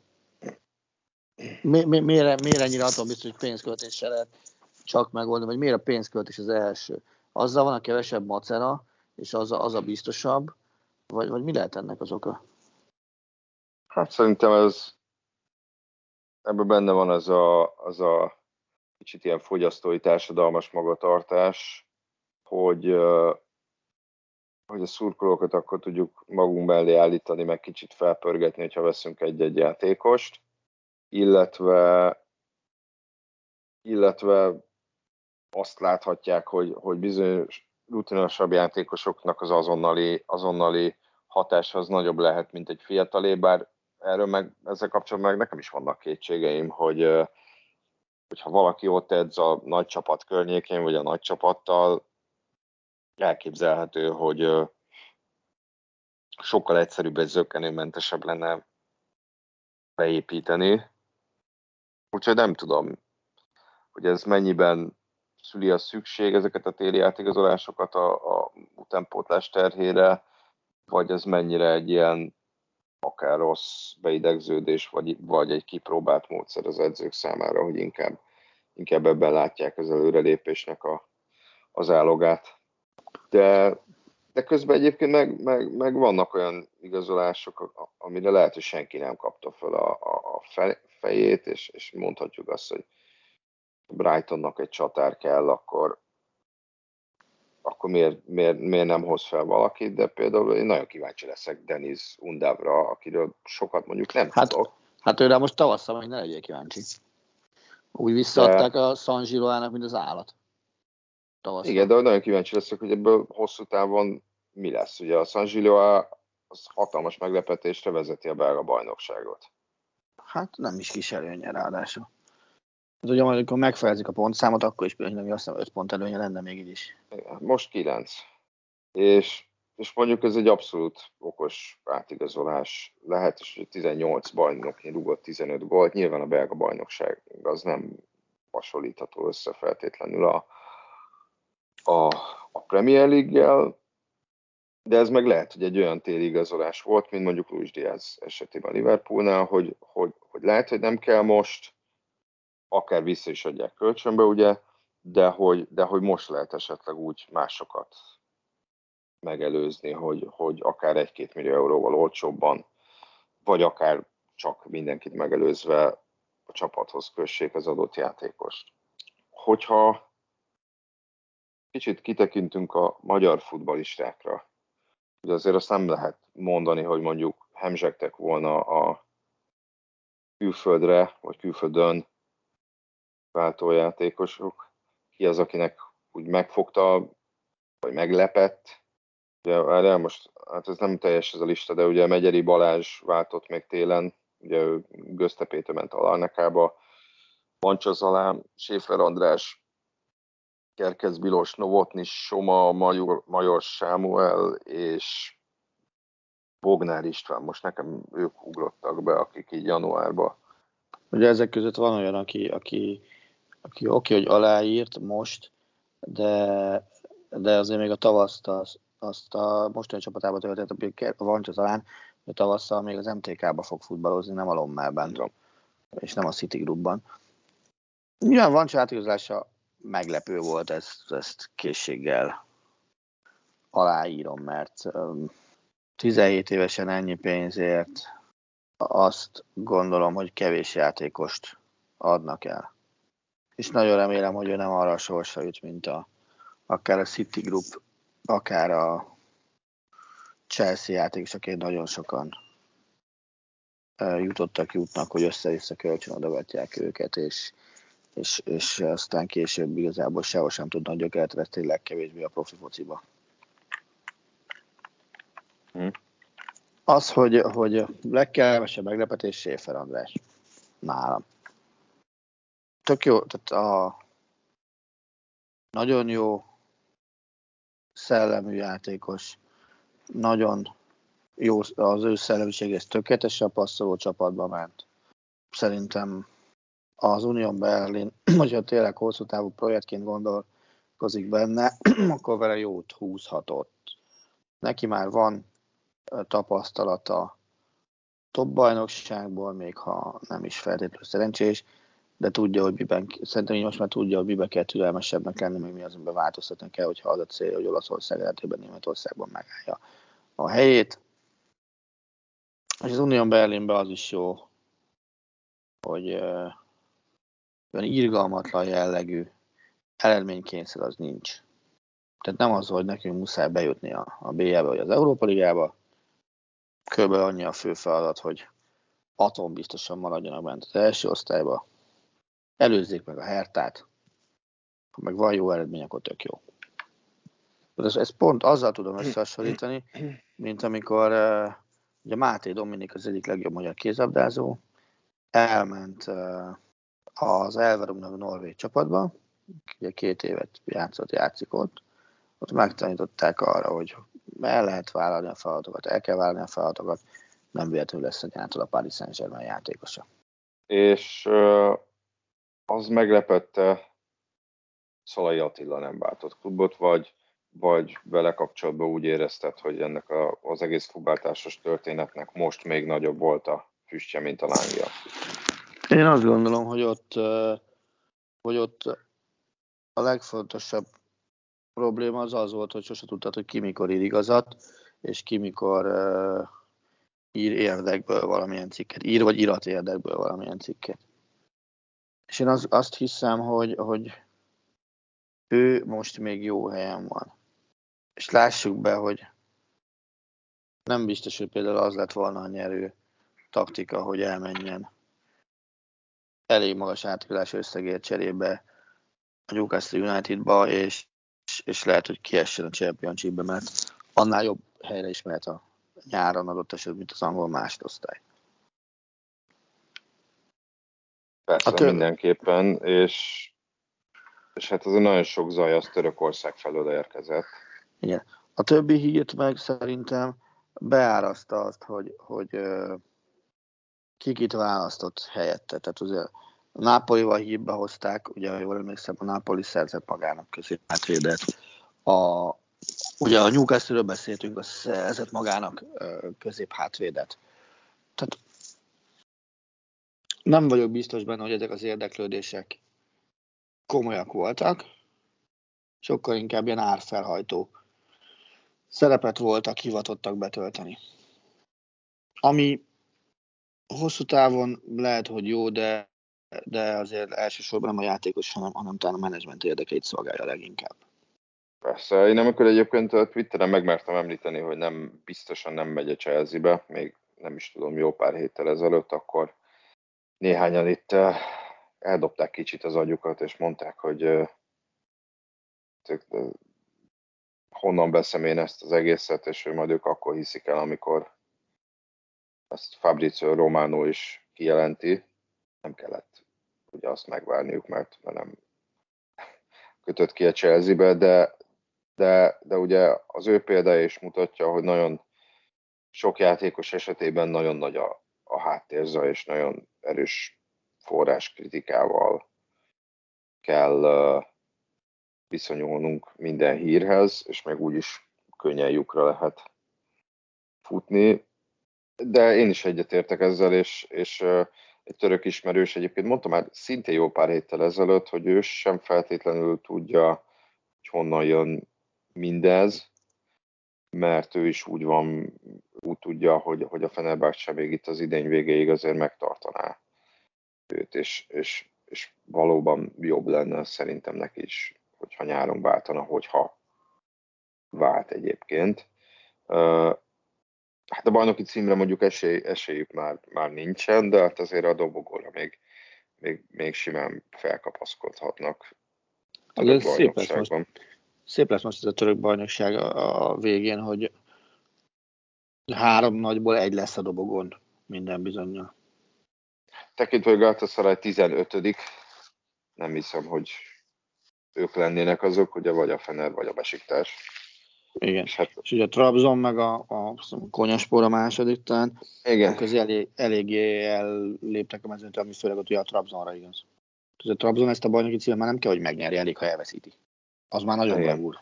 mi, mi, miért, miért ennyire atom biztos, hogy pénzköltéssel lehet csak megoldani, vagy miért a pénzköltés az első? Azzal van a kevesebb macera, és az a, az a biztosabb, vagy, vagy mi lehet ennek az oka? Hát szerintem ez ebben benne van az a, az a kicsit ilyen fogyasztói társadalmas magatartás, hogy, hogy a szurkolókat akkor tudjuk magunk mellé állítani, meg kicsit felpörgetni, hogyha veszünk egy-egy játékost, illetve, illetve azt láthatják, hogy, hogy bizonyos rutinosabb játékosoknak az azonnali, azonnali hatás az nagyobb lehet, mint egy fiatalé, bár erről meg, ezzel kapcsolatban meg nekem is vannak kétségeim, hogy hogyha valaki ott edz a nagy csapat környékén, vagy a nagy csapattal, elképzelhető, hogy sokkal egyszerűbb és zöggenőmentesebb lenne beépíteni. Úgyhogy nem tudom, hogy ez mennyiben szüli a szükség ezeket a téli átigazolásokat a, a utánpótlás terhére, vagy ez mennyire egy ilyen akár rossz beidegződés, vagy, vagy egy kipróbált módszer az edzők számára, hogy inkább, inkább ebben látják az előrelépésnek a, az állogát. De, de közben egyébként meg, meg, meg vannak olyan igazolások, amire lehet, hogy senki nem kapta fel a, a, a fejét, és, és mondhatjuk azt, hogy Brightonnak egy csatár kell, akkor, akkor miért, miért, miért nem hoz fel valakit, de például én nagyon kíváncsi leszek Denis Undavra, akiről sokat mondjuk nem hát, tudok. Hát őre most tavasszal még ne legyél kíváncsi. Úgy visszaadták de... a San Giroának, mint az állat. Tavasszal. Igen, de nagyon kíváncsi leszek, hogy ebből hosszú távon mi lesz. Ugye a San Giroa az hatalmas meglepetésre vezeti a belga bajnokságot. Hát nem is kis előnye ráadásul. Hát ugye, amikor megfelezik a pontszámot, akkor is például azt hiszem 5 pont előnye lenne még így is. Most 9. És, és mondjuk ez egy abszolút okos átigazolás lehet, és 18 bajnoknyi rúgott 15 gólt. Nyilván a belga bajnokság az nem hasonlítható össze feltétlenül a, a, a Premier League-gel, de ez meg lehet, hogy egy olyan téli igazolás volt, mint mondjuk Luis Diaz esetében Liverpoolnál, hogy, hogy, hogy lehet, hogy nem kell most, akár vissza is adják kölcsönbe, ugye, de hogy, de hogy most lehet esetleg úgy másokat megelőzni, hogy, hogy akár egy-két millió euróval olcsóbban, vagy akár csak mindenkit megelőzve a csapathoz kössék az adott játékost. Hogyha kicsit kitekintünk a magyar futbalistákra, ugye azért azt nem lehet mondani, hogy mondjuk hemzsegtek volna a külföldre, vagy külföldön váltójátékosok. Ki az, akinek úgy megfogta, vagy meglepett. Ugye, erre most, hát ez nem teljes ez a lista, de ugye Megyeri Balázs váltott még télen, ugye ő Göztepétől ment a Larnakába, Mancsa Zalám, Séfer András Kerkez Bilos, Novotny, Soma, Major, Major Sámuel és Bognár István. Most nekem ők ugrottak be, akik így januárban. Ugye ezek között van olyan, aki, aki, aki oké, hogy aláírt most, de, de azért még a tavaszt az, azt a mostani csapatába töltött, a Vancsa talán, hogy tavasszal még az MTK-ba fog futballozni, nem a Lommelben, és nem a City Groupban. Nyilván Vancsa átigazolása meglepő volt, ezt, ezt készséggel aláírom, mert 17 évesen ennyi pénzért azt gondolom, hogy kevés játékost adnak el. És nagyon remélem, hogy ő nem arra a sorsra jut, mint a, akár a City Group, akár a Chelsea játékos, akik nagyon sokan jutottak, jutnak, hogy össze-vissza kölcsön őket, és és, és aztán később igazából sehol sem tudnak gyökeret vetni, legkevésbé a profi fociba. Hm. Az, hogy, hogy legkevesebb meglepetés Séfer András nálam. Tök jó, tehát a nagyon jó szellemű játékos, nagyon jó az ő szellemiséghez tökéletesen passzoló csapatba ment. Szerintem az Unión Berlin, [clears throat] hogyha tényleg hosszú távú projektként gondolkozik benne, [clears throat] akkor vele jót húzhatott. Neki már van tapasztalata top bajnokságból, még ha nem is feltétlenül szerencsés, de tudja, hogy miben, szerintem így most már tudja, hogy miben kell türelmesebbnek lenni, még mi azonban változtatni kell, hogyha az a cél, hogy Olaszország esetében Németországban megállja a helyét. És az Unión Berlinben az is jó, hogy olyan irgalmatlan jellegű eredménykényszer az nincs. Tehát nem az, hogy nekünk muszáj bejutni a, a BL-be vagy az Európa Ligába, kb. annyi a fő feladat, hogy atom biztosan maradjanak bent az első osztályba, előzzék meg a hertát, ha meg van jó eredmény, akkor tök jó. Ez, ez pont azzal tudom összehasonlítani, mint amikor uh, ugye Máté Dominik az egyik legjobb magyar kézabdázó, elment uh, az Elverum norvég csapatban, ugye két évet játszott, játszik ott, ott megtanították arra, hogy el lehet vállalni a feladatokat, el kell vállalni a feladatokat, nem véletlenül lesz egy által a Paris Saint-Germain játékosa. És uh, az meglepette, Szalai Attila nem váltott klubot, vagy, vagy vele kapcsolatban úgy érezted, hogy ennek a, az egész futbáltásos történetnek most még nagyobb volt a füstje, mint a lángja? Én azt gondolom, hogy ott, hogy ott a legfontosabb probléma az az volt, hogy sose tudtad, hogy ki mikor ír igazat, és ki mikor ír érdekből valamilyen cikket. Ír vagy irat érdekből valamilyen cikket. És én az, azt hiszem, hogy, hogy ő most még jó helyen van. És lássuk be, hogy nem biztos, hogy például az lett volna a nyerő, taktika, hogy elmenjen elég magas átigazás összegért cserébe a Newcastle Unitedba, és, és lehet, hogy kiessen a Championshipbe, mert annál jobb helyre is mehet a nyáron adott esetben, mint az angol másodosztály. Persze, tör... mindenképpen, és, és hát az nagyon sok zaj az Törökország felől érkezett. Igen. A többi hírt meg szerintem beáraszta azt, hogy, hogy kikit választott helyette. Tehát azért Nápolival hírba hozták, ugye, ha jól emlékszem, a Nápoli szerzett magának középhátvédet. A, ugye a Newcastle-ről beszéltünk, a szerzett magának középhátvédet. Tehát nem vagyok biztos benne, hogy ezek az érdeklődések komolyak voltak, sokkal inkább ilyen árfelhajtó szerepet voltak hivatottak betölteni. Ami hosszú távon lehet, hogy jó, de, de azért elsősorban nem a játékos, hanem, hanem talán a menedzsment érdekeit szolgálja leginkább. Persze, én amikor egyébként a Twitteren megmertem említeni, hogy nem biztosan nem megy a Chelsea-be, még nem is tudom, jó pár héttel ezelőtt, akkor néhányan itt eldobták kicsit az agyukat, és mondták, hogy honnan veszem én ezt az egészet, és hogy majd ők akkor hiszik el, amikor ezt Fabrizio Romano is kijelenti. Nem kellett ugye azt megvárniuk, mert, nem kötött ki a Chelsea-be, de, de, de ugye az ő példája is mutatja, hogy nagyon sok játékos esetében nagyon nagy a, a háttérzaj, és nagyon erős forrás kritikával kell uh, viszonyulnunk minden hírhez, és meg úgyis könnyen lyukra lehet futni. De én is egyetértek ezzel, és, és uh, egy török ismerős egyébként mondta már szintén jó pár héttel ezelőtt, hogy ő sem feltétlenül tudja, hogy honnan jön mindez, mert ő is úgy van, úgy tudja, hogy, hogy a Fenerbahce még itt az idény végéig azért megtartaná őt, és, és, és valóban jobb lenne szerintem neki is, hogyha nyáron váltana, hogyha vált egyébként. Hát a bajnoki címre mondjuk esély, esélyük már, már nincsen, de hát azért a dobogóra még, még, még simán felkapaszkodhatnak. Ez szép lesz, most, szép lesz most ez a török bajnokság a, a végén, hogy három nagyból egy lesz a dobogon minden bizonyal. Tekintve, hogy Galatasaray 15 nem hiszem, hogy ők lennének azok, ugye vagy a Fener, vagy a Besiktas. Igen, és, hát, és ugye a Trabzon meg a, a Konyaspor a második talán, Igen. Közé elég, eléggé elléptek a mezőnytől, ami főleg ott ugye a Trabzonra igaz. Tehát a Trabzon ezt a bajnoki címet már nem kell, hogy megnyerje, elég, ha elveszíti. Az már nagyon bravúr.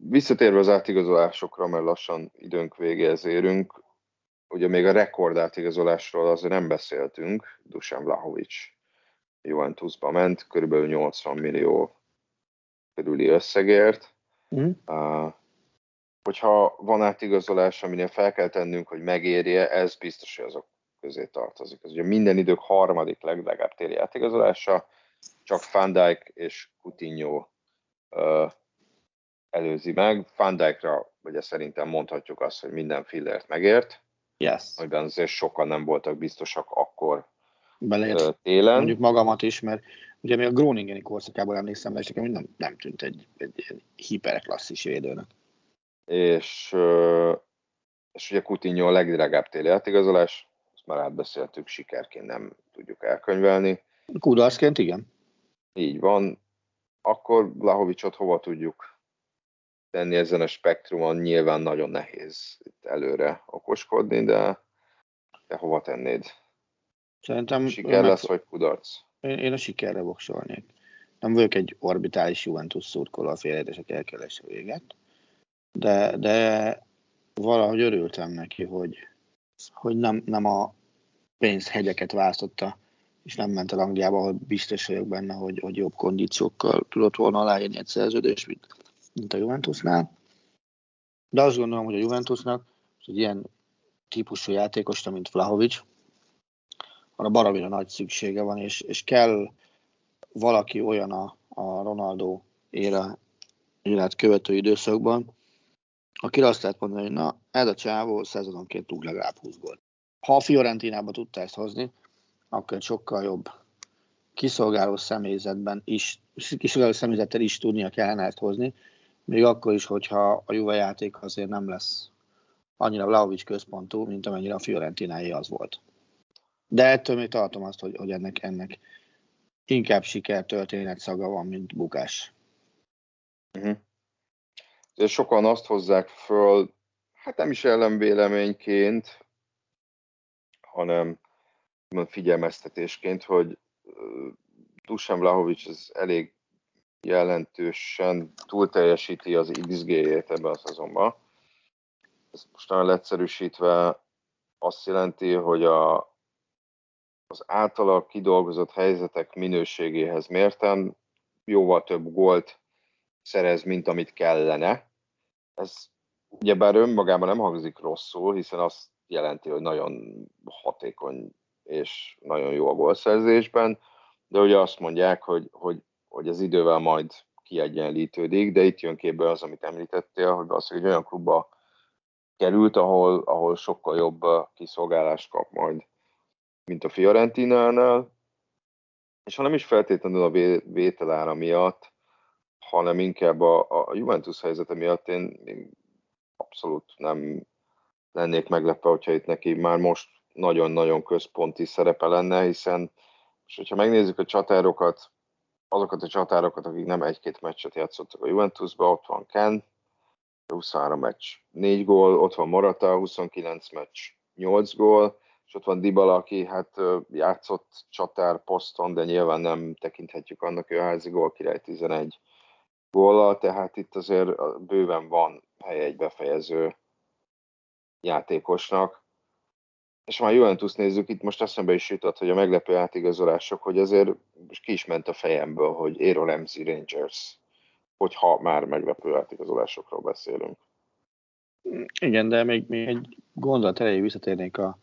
Visszatérve az átigazolásokra, mert lassan időnk végéhez érünk, ugye még a rekord átigazolásról azért nem beszéltünk, Dusan Vlahovic Juventusba ment, körülbelül 80 millió körüli összegért. Mm. Uh, hogyha van átigazolás, aminél fel kell tennünk, hogy megérje, ez biztos, hogy azok közé tartozik. Ez ugye minden idők harmadik leglegább téli átigazolása, csak Van Dijk és Coutinho uh, előzi meg. Van Dijkra ugye szerintem mondhatjuk azt, hogy minden fillért megért. Yes. Amiben azért sokan nem voltak biztosak akkor Beleért, télen. Mondjuk magamat is, mert ugye még a Groningeni korszakából emlékszem, és nekem nem, nem tűnt egy, egy hiperklasszis védőnek. És, és ugye Coutinho a legdrágább téli átigazolás, ezt már átbeszéltük, sikerként nem tudjuk elkönyvelni. Kudarcként igen. Így van. Akkor Vlahovicsot hova tudjuk tenni ezen a spektrumon? Nyilván nagyon nehéz itt előre okoskodni, de, de hova tennéd? Szerintem Siker lesz, vagy kudarc? Én, én a sikerre voksolnék. Nem vagyok egy orbitális Juventus szurkoló a félreértések elkerülése véget, de, de valahogy örültem neki, hogy, hogy nem, nem a pénzhegyeket választotta, és nem ment el Angliába, ahol biztos vagyok benne, hogy, hogy jobb kondíciókkal tudott volna aláírni egy szerződést, mint, mint a Juventusnál. De azt gondolom, hogy a Juventusnak egy ilyen típusú játékosra, mint Vlahovic, arra baromira nagy szüksége van, és, és kell valaki olyan a, a Ronaldo éle, élet követő időszakban, akire azt lehet mondani, hogy na, ez a csávó szezononként tud legalább 20 gólt. ha a Fiorentinába tudta ezt hozni, akkor sokkal jobb kiszolgáló személyzetben is, kiszolgáló személyzettel is tudnia kellene ezt hozni, még akkor is, hogyha a Juve játék azért nem lesz annyira Vlaovic központú, mint amennyire a Fiorentinái az volt. De ettől még tartom azt, hogy, hogy ennek, ennek inkább sikertörténet szaga van, mint bukás. Uh-huh. sokan azt hozzák föl, hát nem is ellenvéleményként, hanem figyelmeztetésként, hogy Dusan Vlahovic az elég jelentősen túl teljesíti az XG-jét ebben a szezonban. Ez most nagyon leegyszerűsítve azt jelenti, hogy a, az általa kidolgozott helyzetek minőségéhez mérten jóval több gólt szerez, mint amit kellene. Ez ugyebár önmagában nem hangzik rosszul, hiszen azt jelenti, hogy nagyon hatékony és nagyon jó a gólszerzésben, de ugye azt mondják, hogy, hogy, hogy az idővel majd kiegyenlítődik, de itt jön képbe az, amit említettél, hogy az, hogy olyan klubba került, ahol, ahol sokkal jobb kiszolgálást kap majd, mint a Fiorentinánál, és ha nem is feltétlenül a vételára miatt, hanem inkább a, a Juventus helyzete miatt én, én abszolút nem lennék meglepve, hogyha itt neki már most nagyon-nagyon központi szerepe lenne, hiszen és hogyha megnézzük a csatárokat, azokat a csatárokat, akik nem egy-két meccset játszottak a Juventusba, ott van Ken, 23 meccs, 4 gól, ott van Morata, 29 meccs, 8 gól, és ott van Dybala, aki hát játszott csatár poszton, de nyilván nem tekinthetjük annak, hogy a házi gól király 11 góllal, tehát itt azért bőven van hely egy befejező játékosnak. És már Juventus nézzük, itt most eszembe is jutott, hogy a meglepő átigazolások, hogy azért most ki is ment a fejemből, hogy Aero Ramsey Rangers, hogyha már meglepő átigazolásokról beszélünk. Igen, de még, még egy gondolat elejé visszatérnék a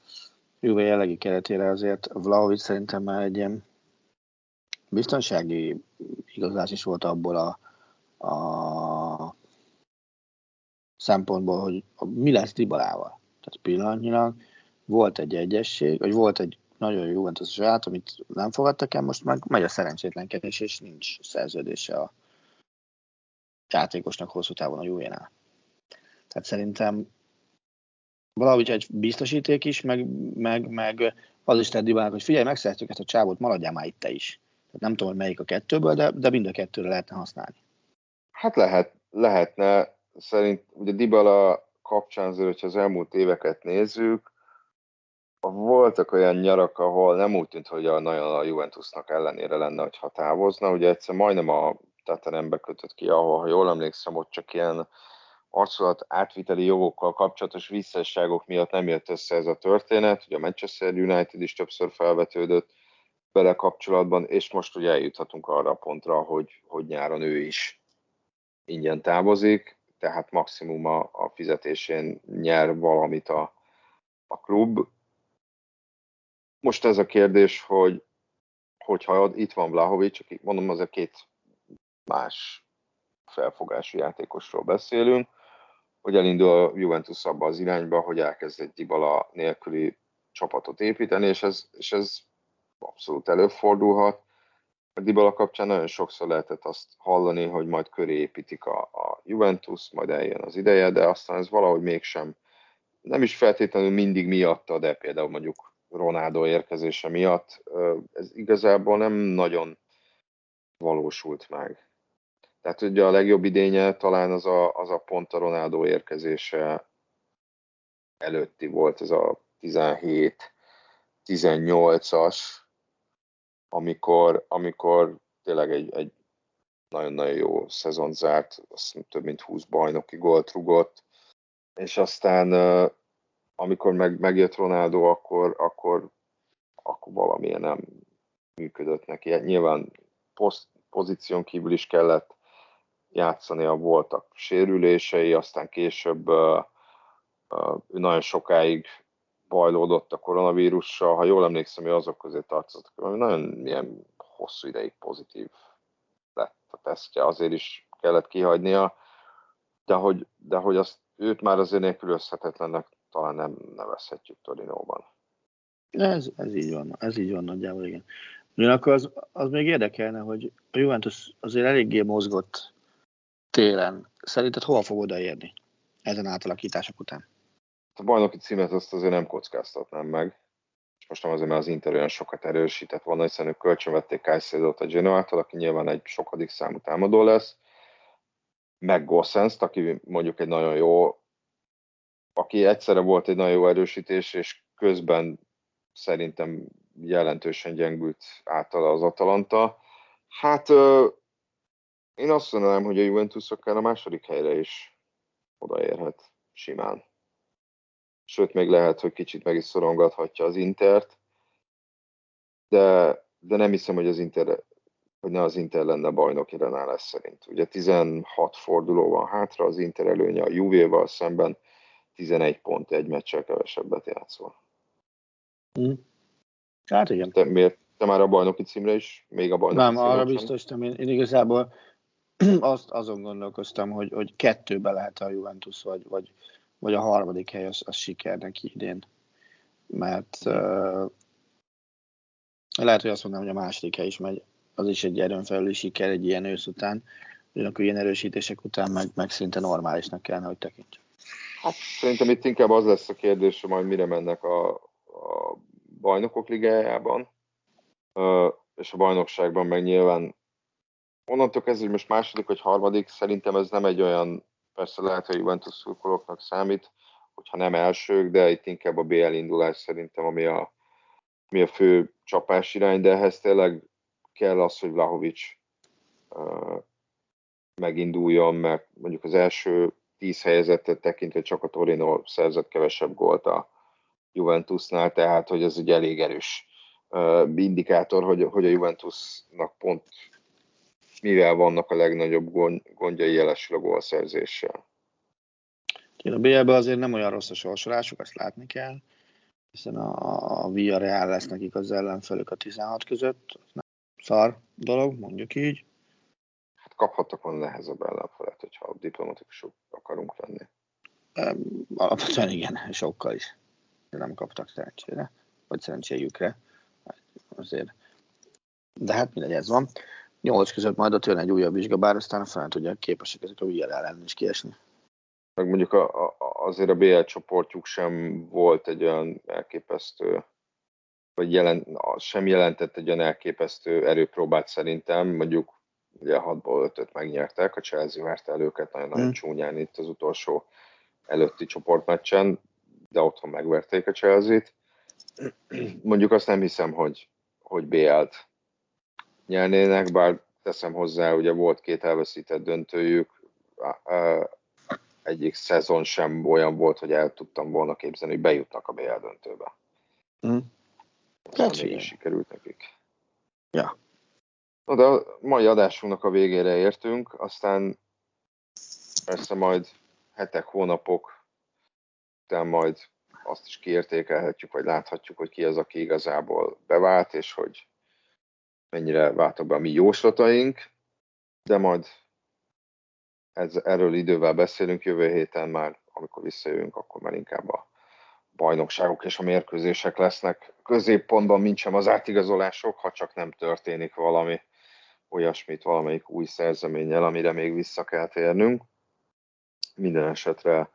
Juve jellegi keretére, azért Vlaovic szerintem már egy ilyen biztonsági igazás is volt abból a, a szempontból, hogy mi lesz Dibalával. Tehát pillanatnyilag volt egy egyesség, vagy volt egy nagyon jó a saját, amit nem fogadtak el, most meg megy a szerencsétlenkedés, és nincs szerződése a játékosnak hosszú távon a Juvénál. Tehát szerintem valahogy egy biztosíték is, meg, meg, meg az is tett hogy figyelj, megszereztük ezt a csávót, maradjál már itt te is. Tehát nem tudom, hogy melyik a kettőből, de, de mind a kettőre lehetne használni. Hát lehet, lehetne. Szerint ugye Dybala kapcsán azért, hogyha az elmúlt éveket nézzük, voltak olyan nyarak, ahol nem úgy tűnt, hogy a, nagyon a Juventusnak ellenére lenne, hogy távozna. Ugye egyszer majdnem a Tatanembe kötött ki, ahol, ha jól emlékszem, ott csak ilyen arculat átviteli jogokkal kapcsolatos visszasságok miatt nem jött össze ez a történet. Ugye a Manchester United is többször felvetődött bele kapcsolatban, és most ugye eljuthatunk arra a pontra, hogy, hogy nyáron ő is ingyen távozik, tehát maximum a, a fizetésén nyer valamit a, a klub. Most ez a kérdés, hogy hogyha itt van Vlahovic, aki mondom, az két más felfogású játékosról beszélünk, hogy elindul a Juventus abba az irányba, hogy elkezd egy Dybala nélküli csapatot építeni, és ez, és ez abszolút előfordulhat. A Dybala kapcsán nagyon sokszor lehetett azt hallani, hogy majd köré építik a, a Juventus, majd eljön az ideje, de aztán ez valahogy mégsem, nem is feltétlenül mindig miatta, de például mondjuk Ronaldo érkezése miatt, ez igazából nem nagyon valósult meg. Tehát ugye a legjobb idénye talán az a, az a pont a Ronaldo érkezése előtti volt, ez a 17-18-as, amikor, amikor tényleg egy, egy nagyon-nagyon jó szezon zárt, azt több mint 20 bajnoki gólt rugott, és aztán amikor meg, megjött Ronaldo, akkor, akkor, akkor valamilyen nem működött neki. Nyilván poszt, pozíción kívül is kellett játszania, voltak sérülései, aztán később uh, nagyon sokáig bajlódott a koronavírussal, ha jól emlékszem, hogy azok közé tartozott, ami nagyon ilyen hosszú ideig pozitív lett a tesztje, azért is kellett kihagynia, de hogy, de hogy azt, őt már azért nélkülözhetetlennek talán nem nevezhetjük Torinóban. Ez, ez így van, ez így van nagyjából, igen. Ugyanakkor az, az még érdekelne, hogy a Juventus azért eléggé mozgott télen. Szerinted hova fog odaérni ezen átalakítások után? A bajnoki címet azt azért nem kockáztatnám meg. És most nem azért, mert az Inter olyan sokat erősített volna, hiszen ők kölcsönvették Kajszédot a Genoától, aki nyilván egy sokadik számú támadó lesz, meg Gossens, aki mondjuk egy nagyon jó, aki egyszerre volt egy nagyon jó erősítés, és közben szerintem jelentősen gyengült általa az Atalanta. Hát én azt mondanám, hogy a Juventus akár a második helyre is odaérhet simán. Sőt, még lehet, hogy kicsit meg is szorongathatja az Intert, de, de nem hiszem, hogy az Inter hogy ne az Inter lenne bajnoki lesz szerint. Ugye 16 forduló van hátra, az Inter előnye a Juvéval szemben 11 pont egy meccsel kevesebbet játszol. Mm. Hát igen. Te, miért? Te már a bajnoki címre is? Még a bajnoki Nem, arra biztos nem. Én, én igazából [clears throat] azt, azon gondolkoztam, hogy, hogy kettőbe lehet a Juventus, vagy, vagy, vagy a harmadik hely az, az sikernek idén. Mert uh, lehet, hogy azt mondom, hogy a második hely is megy. Az is egy erőn felüli siker egy ilyen ősz után. Ugyanakkor ilyen erősítések után meg, meg szinte normálisnak kellene, hogy tekintsük. Hát szerintem itt inkább az lesz a kérdés, hogy majd mire mennek a, a bajnokok ligájában, és a bajnokságban meg nyilván onnantól kezdve, hogy most második vagy harmadik, szerintem ez nem egy olyan, persze lehet, hogy Juventus szurkolóknak számít, hogyha nem elsők, de itt inkább a BL indulás szerintem, ami a, ami a fő csapás irány, de ehhez tényleg kell az, hogy Vlahovic uh, meginduljon, mert mondjuk az első tíz helyezettet tekintve csak a Torino szerzett kevesebb gólt a Juventusnál, tehát hogy ez egy elég erős indikátor, hogy, hogy a Juventusnak pont mivel vannak a legnagyobb gondjai jelesül a gólszerzéssel. A BL-ben azért nem olyan rossz a sorsolásuk, azt látni kell, hiszen a, a Villarreal lesz nekik az ellenfelük a 16 között, nem szar dolog, mondjuk így. Hát kaphattak volna nehezebb ellenfelet, hogyha diplomatikusok akarunk lenni. Alapvetően igen, sokkal is. Nem kaptak szerencsére, vagy szerencséjükre. Azért. De hát mindegy, ez van. Nyolc között majd ott jön egy újabb vizsga, bár aztán fel tudják képesek ezek a VL ellen is kiesni. Meg mondjuk a, a, azért a BL csoportjuk sem volt egy olyan elképesztő, vagy jelen, sem jelentett egy olyan elképesztő erőpróbát szerintem, mondjuk ugye 6-ból 5 megnyertek, a Chelsea verte el őket nagyon-nagyon hmm. csúnyán itt az utolsó előtti csoportmeccsen, de otthon megverték a Chelsea-t. Mondjuk azt nem hiszem, hogy, hogy BL-t nyernének, bár teszem hozzá, ugye volt két elveszített döntőjük, egyik szezon sem olyan volt, hogy el tudtam volna képzelni, hogy bejutnak a BL döntőbe. Mm. Hát sikerült nekik. Ja. Na de a mai adásunknak a végére értünk, aztán persze majd hetek, hónapok után majd azt is kiértékelhetjük, vagy láthatjuk, hogy ki az, aki igazából bevált, és hogy mennyire váltak be a mi jóslataink, de majd ez, erről idővel beszélünk jövő héten már, amikor visszajövünk, akkor már inkább a bajnokságok és a mérkőzések lesznek. Középpontban mint sem az átigazolások, ha csak nem történik valami olyasmit valamelyik új szerzeménnyel, amire még vissza kell térnünk. Minden esetre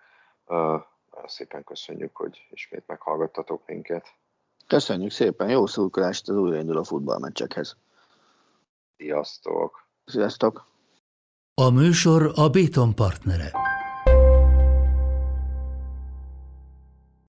uh, szépen köszönjük, hogy ismét meghallgattatok minket. Köszönjük szépen, jó szurkolást az újrainduló futballmeccsekhez. Sziasztok! Sziasztok! A műsor a Béton partnere.